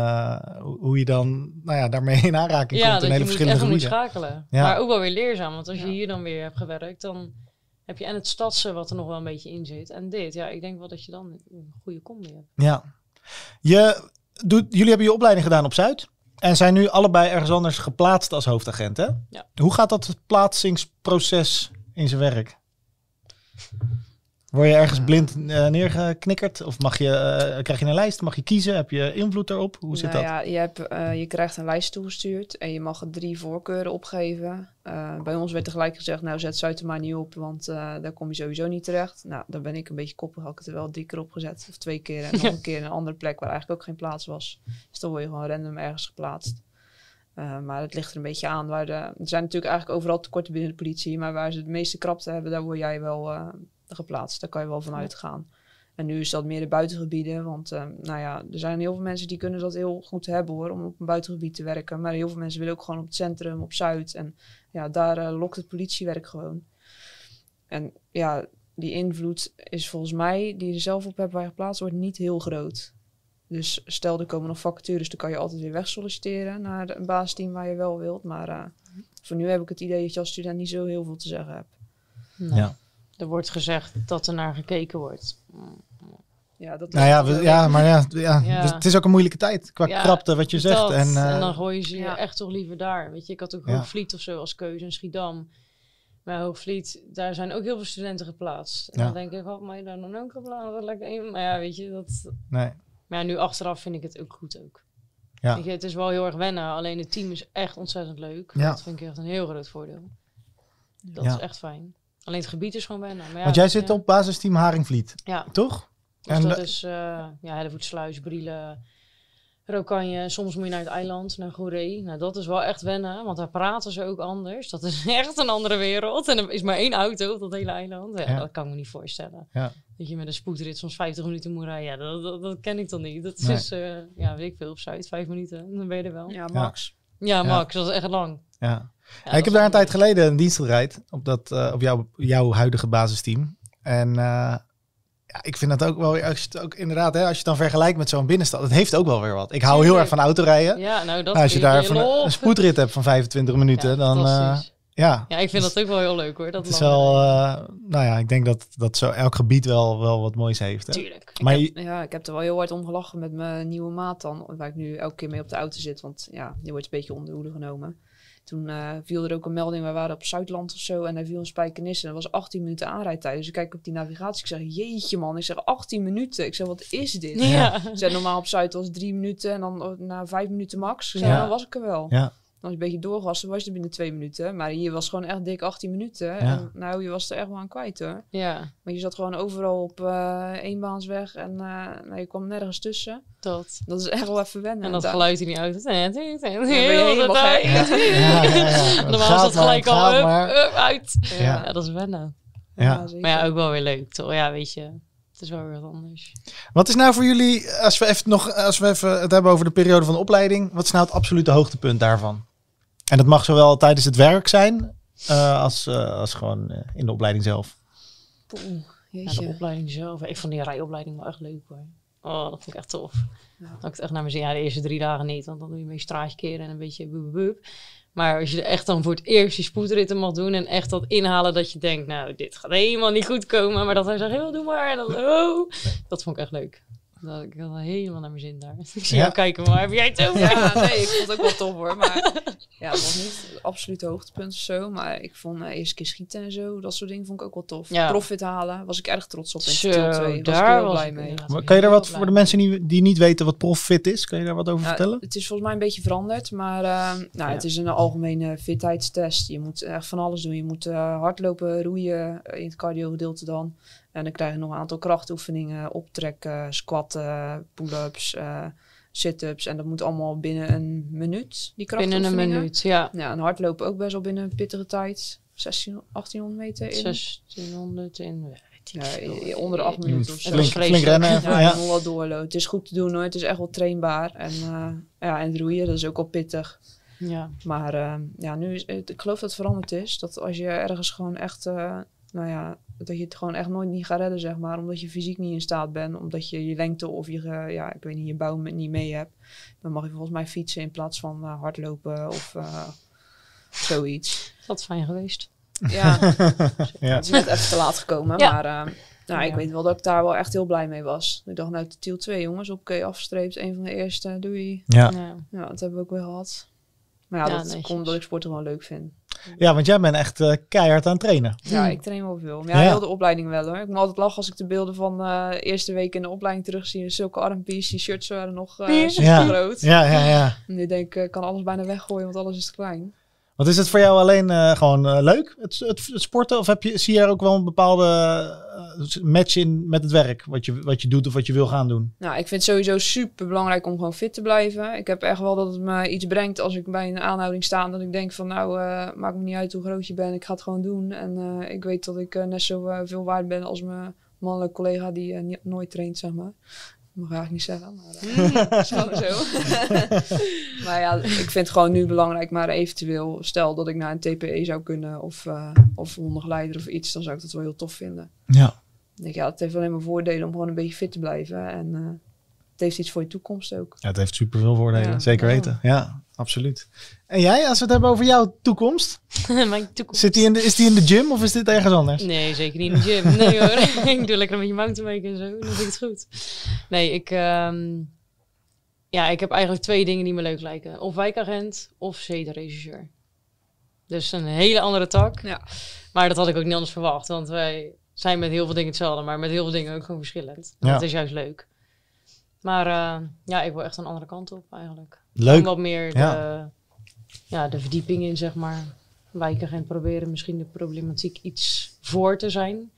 hoe je dan nou ja, daarmee in aanraking Ja, komt in hele verschillende moet gebieden. schakelen. Ja. Maar ook wel weer leerzaam. Want als je hier dan weer hebt gewerkt, dan heb je en het stadse wat er nog wel een beetje in zit. En dit, ja, ik denk wel dat je dan een goede combi hebt. Ja. Je doet, jullie hebben je opleiding gedaan op Zuid. En zijn nu allebei ergens anders geplaatst als hoofdagent, hè? Ja. Hoe gaat dat plaatsingsproces in zijn werk? Word je ergens blind uh, neergeknikkerd? Of mag je, uh, krijg je een lijst? Mag je kiezen? Heb je invloed erop? Hoe zit nou dat? Ja, je, hebt, uh, je krijgt een lijst toegestuurd en je mag drie voorkeuren opgeven. bij ons werd tegelijk gezegd, nou zet Zuid er maar niet op, want daar kom je sowieso niet terecht. Nou, dan ben ik een beetje koppig, had ik het er wel drie keer opgezet. Of twee keer en *laughs* nog een keer in een andere plek waar eigenlijk ook geen plaats was. Dus dan word je gewoon random ergens geplaatst. maar het ligt er een beetje aan. Waar de, er zijn natuurlijk eigenlijk overal tekorten binnen de politie, maar waar ze het meeste krapte hebben, daar word jij wel geplaatst. Daar kan je wel van uitgaan. En nu is dat meer de buitengebieden. Want uh, nou ja, er zijn heel veel mensen die kunnen dat heel goed hebben hoor, om op een buitengebied te werken. Maar heel veel mensen willen ook gewoon op het centrum, op Zuid. En ja, daar uh, lokt het politiewerk gewoon. En ja, die invloed is volgens mij, die je er zelf op hebt waar je geplaatst wordt, niet heel groot. Dus stel er komen nog vacatures, dan kan je altijd weer weg solliciteren naar een baasteam waar je wel wilt. Maar uh, voor nu heb ik het idee dat je als student niet zo heel veel te zeggen hebt. Ja. Er wordt gezegd dat er naar gekeken wordt. Ja, dat nou ja, we, ja, maar ja, ja, ja, het is ook een moeilijke tijd qua ja, krapte wat je zegt. En, uh, en dan gooi je ze ja. echt toch liever daar. Weet je, ik had ook Hoogvliet of zo als keuze in Schiedam. Maar Hoogvliet, daar zijn ook heel veel studenten geplaatst. En dan denk ik, had mij daar dan ook geplaatst? Lekker Maar ja, weet je, dat... Nee. Maar ja, nu achteraf vind ik het ook goed ook. Ja. Weet je, het is wel heel erg wennen. Alleen het team is echt ontzettend leuk. Dat vind ik echt een heel groot voordeel. Dat is echt fijn. Alleen het gebied is gewoon bijna. Maar ja, Want jij zit op basisteam Haringvliet, ja. toch? Dus en dat is uh, ja, Hellevoetsluis, Brielen, Rokanje. Soms moet je naar het eiland, naar Goeree. Nou, dat is wel echt wennen, want daar praten ze ook anders. Dat is *laughs* echt een andere wereld. En er is maar één auto op dat hele eiland. Ja, Dat kan ik me niet voorstellen. Ja. Dat je met een spoedrit soms 50 minuten moet rijden. Ja, dat, dat, dat ken ik dan niet. Dat is, uh, ja, weet ik veel, op Zuid, vijf minuten. Dan ben je er wel. Ja, max. Ja, max. Dat is echt lang. Ja. Ja, ik heb daar een tijd geleden een dienst gedraaid op, dat, uh, op jouw, jouw huidige basisteam. En uh, ja, ik vind dat ook wel weer, als je het ook inderdaad, hè, als je het dan vergelijkt met zo'n binnenstad, het heeft ook wel weer wat. Ik hou heel erg van autorijden. Ja, nou, dat nou, als je daar van een, een, spoedrit hebt van 25 *laughs* minuten, ja, dan. Uh, ja. ja, ik vind dat ook wel heel leuk hoor. Dat het is wel, nou ja, ik denk dat, dat zo elk gebied wel, wel wat moois heeft. Hè? Tuurlijk. Maar ik heb, ja, ik heb er wel heel hard om gelachen met mijn nieuwe maat dan, waar ik nu elke keer mee op de auto zit, want ja, die wordt een beetje onder de hoede genomen. Toen uh, viel er ook een melding, we waren op Zuidland of zo en hij viel een spijkenis en dat was 18 minuten aanrijdtijd. Dus ik kijk op die navigatie, ik zeg, jeetje man, ik zeg 18 minuten. Ik zeg, wat is dit? Ja. Ik zeg, normaal op Zuid was drie minuten en dan na vijf minuten max. Ik zeg, Ja. dan was ik er wel. Ja. Als je een beetje doorgas, dan was je er binnen twee minuten. Maar hier was gewoon echt dik 18 minuten. Ja. En nou, je was er echt wel aan kwijt hoor. Ja, Maar je zat gewoon overal op eh eenbaansweg en eh, nou, je kwam nergens tussen. dat. Dat is echt wel even wennen. En dat geluid in die auto. Ja, ja, ja. Normaal is dat gelijk al gaat up, maar. up, uit. Ja. Ja. dat is wennen. Ja. Maar ja, ook wel weer leuk toch? Ja, weet je. Het is wel weer wat anders. Wat is nou voor jullie, als we even nog, als we even het hebben over de periode van de opleiding, wat is nou het absolute hoogtepunt daarvan? En dat mag zowel tijdens het werk zijn, eh, als, eh, als gewoon eh, in de opleiding zelf. Poeh, Ja, de opleiding zelf. Ik vond die rijopleiding wel echt leuk hoor. Oh, dat vond ik echt tof. Ja. Dat ik het echt naar mijn zin. Ja, de eerste drie dagen niet, want dan doe je een beetje straatje keren en een beetje boep, boep. Maar als je echt dan voor het eerst die spoedritten mag doen en echt dat inhalen dat je denkt, nou, dit gaat helemaal niet goed komen. Maar dat hij zegt, heel doe maar. En dan, oh, dat vond ik echt leuk. Dat ik had helemaal naar mijn zin daar. *laughs* Ik zie Ja. jou kijken, maar heb jij het over? Ja, nee, ik vond het ook wel tof hoor. Maar *laughs* ja, het was niet het absolute hoogtepunt of zo. Maar ik vond eh, eerst keer schieten en zo, dat soort dingen vond ik ook wel tof. Ja. Profit halen, was ik erg trots op in Zo, Steel 2. Was daar ik heel was blij mee. Maar kan je daar wat voor de mensen die, die niet weten wat profit is? Kan je daar wat over Nou, vertellen? het is volgens mij een beetje veranderd, maar eh, nou, het is een algemene fitheidstest. Je moet echt van alles doen. Je moet eh, hardlopen, roeien in het cardio gedeelte dan. En dan krijg je nog een aantal krachtoefeningen, optrekken, squatten, pull-ups, eh, sit-ups. En dat moet allemaal binnen een minuut, die Binnen krachtoefeningen. een minuut, ja. Ja, en hardlopen ook best wel binnen een pittige tijd. 16, 1800 meter in. 1600 in... Ja, onder de acht minuten of zo. Flink, rennen. Ja, Ja, moet wel doorlopen. Het is goed te doen hoor. Het is echt wel trainbaar. En, eh, ja, en roeien, dat is ook wel pittig. Ja. Maar eh, ja, nu is het, ik geloof dat het veranderd is. Dat als je ergens gewoon echt, nou ja, dat je het gewoon echt nooit niet gaat redden, zeg maar. Omdat je fysiek niet in staat bent. Omdat je je lengte of je, ja, ik weet niet, je bouw met- niet mee hebt. Dan mag je volgens mij fietsen in plaats van eh, hardlopen of eh, zoiets. Dat is fijn geweest. Ja, *laughs* ja. het is net even te laat gekomen. Ja. Maar eh, nou, ik Ja. weet wel dat ik daar wel echt heel blij mee was. Ik dacht, nou, Tiel 2 jongens, oké, afgestreept. Een van de eerste, doei. Ja. Ja. Ja, dat hebben we ook weer gehad. Maar ja, Ja, dat komt omdat ik sporten gewoon leuk vind. Ja, want jij bent echt eh, keihard aan het trainen. Ja, ik train wel veel. Maar ja, Ja. heel de opleiding wel hoor. Ik moet altijd lachen als ik de beelden van eh eerste week in de opleiding terugzie. Zulke armpies, die shirts waren nog eh Ja. super Ja. groot. Ja, ja, ja. En nu denk ik, ik kan alles bijna weggooien, want alles is te klein. Wat is het voor jou alleen eh, gewoon eh, leuk, het, het, sporten? Of heb je, zie je er ook wel een bepaalde eh, match in met het werk? Wat je, wat je doet of wat je wil gaan doen? Nou, ik vind het sowieso super belangrijk om gewoon fit te blijven. Ik heb echt wel dat het me iets brengt als ik bij een aanhouding sta. Dat ik denk van nou, eh, maakt me niet uit hoe groot je bent. Ik ga het gewoon doen. En ik weet dat ik net zo veel waard ben als mijn mannelijke collega die nooit traint, zeg maar. Mag ik eigenlijk niet zeggen, maar eh, *laughs* zo. *laughs* maar ja, ik vind het gewoon nu belangrijk. Maar eventueel, stel dat ik naar een TPE zou kunnen of, eh of hondengeleider of iets, dan zou ik dat wel heel tof vinden. Ja. Ik denk, ja, het heeft alleen maar voordelen om gewoon een beetje fit te blijven. En eh, het heeft iets voor je toekomst ook. Ja, het heeft super veel voordelen, Ja. zeker Ja. weten. Ja, absoluut. En jij, als we het hebben over jouw toekomst, *laughs* Mijn toekomst. zit die in de, is die in de gym of is dit ergens anders? Nee, zeker niet in de gym. *laughs* Nee hoor. *laughs* ik doe lekker een beetje mountainbiken en zo. Dan vind ik het goed. Nee, ik... ehm, ja, ik heb eigenlijk twee dingen die me leuk lijken. Of wijkagent of zedenregisseur. Dus een hele andere tak. Ja. Maar dat had ik ook niet anders verwacht. Want wij zijn met heel veel dingen hetzelfde. Maar met heel veel dingen ook gewoon verschillend. En Ja. Dat is juist leuk. Maar eh, ja, ik wil echt een andere kant op eigenlijk. Leuk. Wat meer de, Ja. ja. de verdieping in, zeg maar. Wijkagent proberen misschien de problematiek iets voor te zijn.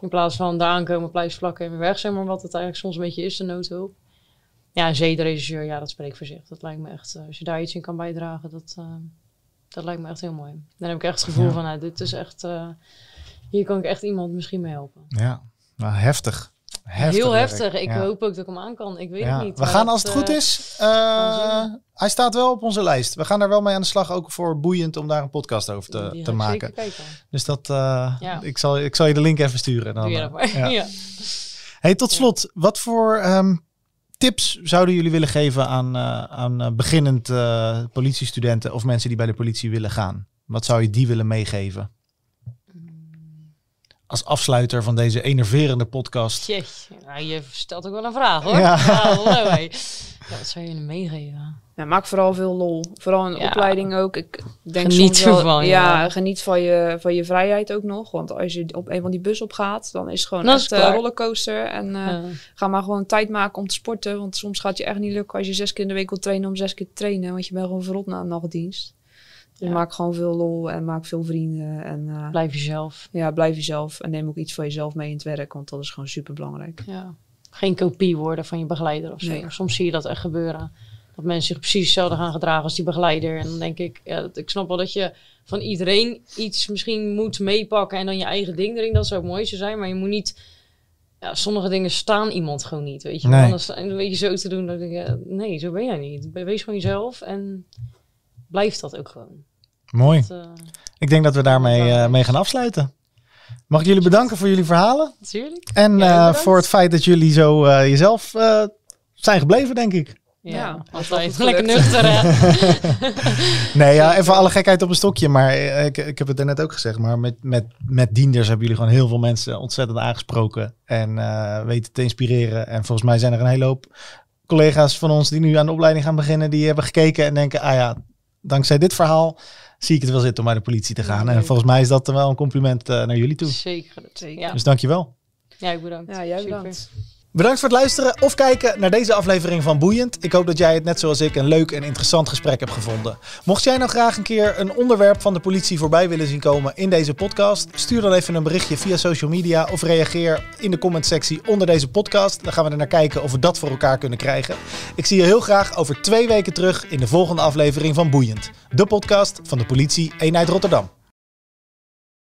In plaats van daar aankomen, pluisvlakken en weer weg, zeg maar. Wat het eigenlijk soms een beetje is, de noodhulp. Ja, een zedenregisseur, ja, dat spreekt voor zich. Dat lijkt me echt, eh, als je daar iets in kan bijdragen, dat, eh, dat lijkt me echt heel mooi. Dan heb ik echt het gevoel Ja. van, nou, dit is echt, eh, hier kan ik echt iemand misschien mee helpen. Ja, nou, heftig. Heftig heel werk. heftig. Ik Ja. hoop ook dat ik hem aan kan. Ik weet Ja. het niet. We gaan als het goed eh, is. gaan hij staat wel op onze lijst. We gaan daar wel mee aan de slag, ook voor boeiend om daar een podcast over te, die te maken. Dus dat, eh, Ja. ik, zal, ik zal je de link even sturen. Dan, Doe maar. *laughs* Hey, tot slot, wat voor ehm, tips zouden jullie willen geven aan, eh, aan beginnend politiestudenten of mensen die bij de politie willen gaan? Wat zou je die willen meegeven? Als afsluiter van deze enerverende podcast. Jeetje, nou, je stelt ook wel een vraag hoor. Ja. Ja. hallo, hé. Ja, wat zou je willen meegeven? Ja, maak vooral veel lol. Vooral in de Ja. opleiding ook. Ik denk Geniet soms wel, ervan, ja. ja. geniet van je, van je vrijheid ook nog. Want als je op een van die bus opgaat, dan is het gewoon Dat echt een klaar. rollercoaster. En eh, Ja. ga maar gewoon tijd maken om te sporten. Want soms gaat je echt niet lukken als je zes keer in de week wil trainen om zes keer te trainen. Want je bent gewoon verrot na een nachtdienst. Dus Ja. maak gewoon veel lol en maak veel vrienden. En eh, Blijf jezelf. ja, blijf jezelf. En neem ook iets van jezelf mee in het werk. Want dat is gewoon super belangrijk. Ja. Geen kopie worden van je begeleider of zo. Nee. Soms zie je dat echt gebeuren. Dat mensen zich precies hetzelfde gaan gedragen als die begeleider. En dan denk ik, ja, dat- ik snap wel dat je van iedereen iets misschien moet meepakken en dan je eigen ding erin. Dat zou het mooiste zijn. Maar je moet niet. Ja, sommige dingen staan iemand gewoon niet. Weet je, Nee. Anders een beetje zo te doen. Dat ik, ja, nee, zo ben jij niet. Wees gewoon jezelf en blijf dat ook gewoon. Mooi. Dat, eh, Ik denk dat we daarmee eh, mee gaan afsluiten. Mag ik jullie bedanken voor jullie verhalen. natuurlijk. En Ja, eh, voor het feit dat jullie zo eh, jezelf eh, zijn gebleven, denk ik. Ja, altijd lekker nuchter. hè? Nee, ja, even alle gekheid op een stokje. Maar ik, ik heb het er net ook gezegd. Maar met, met, met dienders hebben jullie gewoon heel veel mensen ontzettend aangesproken. En eh, weten te inspireren. En volgens mij zijn er een hele hoop collega's van ons die nu aan de opleiding gaan beginnen. Die hebben gekeken en denken, ah ja, dankzij dit verhaal zie ik het wel zitten om bij de politie te gaan. Ja, en volgens mij is dat wel een compliment eh, naar jullie toe. Zeker. Zeker. Ja. Dus dankjewel. ja, ik bedankt. Ja, jij Super. Bedankt. Voor het luisteren of kijken naar deze aflevering van Boeiend. Ik hoop dat jij het net zoals ik een leuk en interessant gesprek hebt gevonden. Mocht jij nou graag een keer een onderwerp van de politie voorbij willen zien komen in deze podcast, stuur dan even een berichtje via social media of reageer in de commentsectie onder deze podcast. Dan gaan we er naar kijken of we dat voor elkaar kunnen krijgen. Ik zie je heel graag over twee weken terug in de volgende aflevering van Boeiend, de podcast van de politie Eenheid Rotterdam.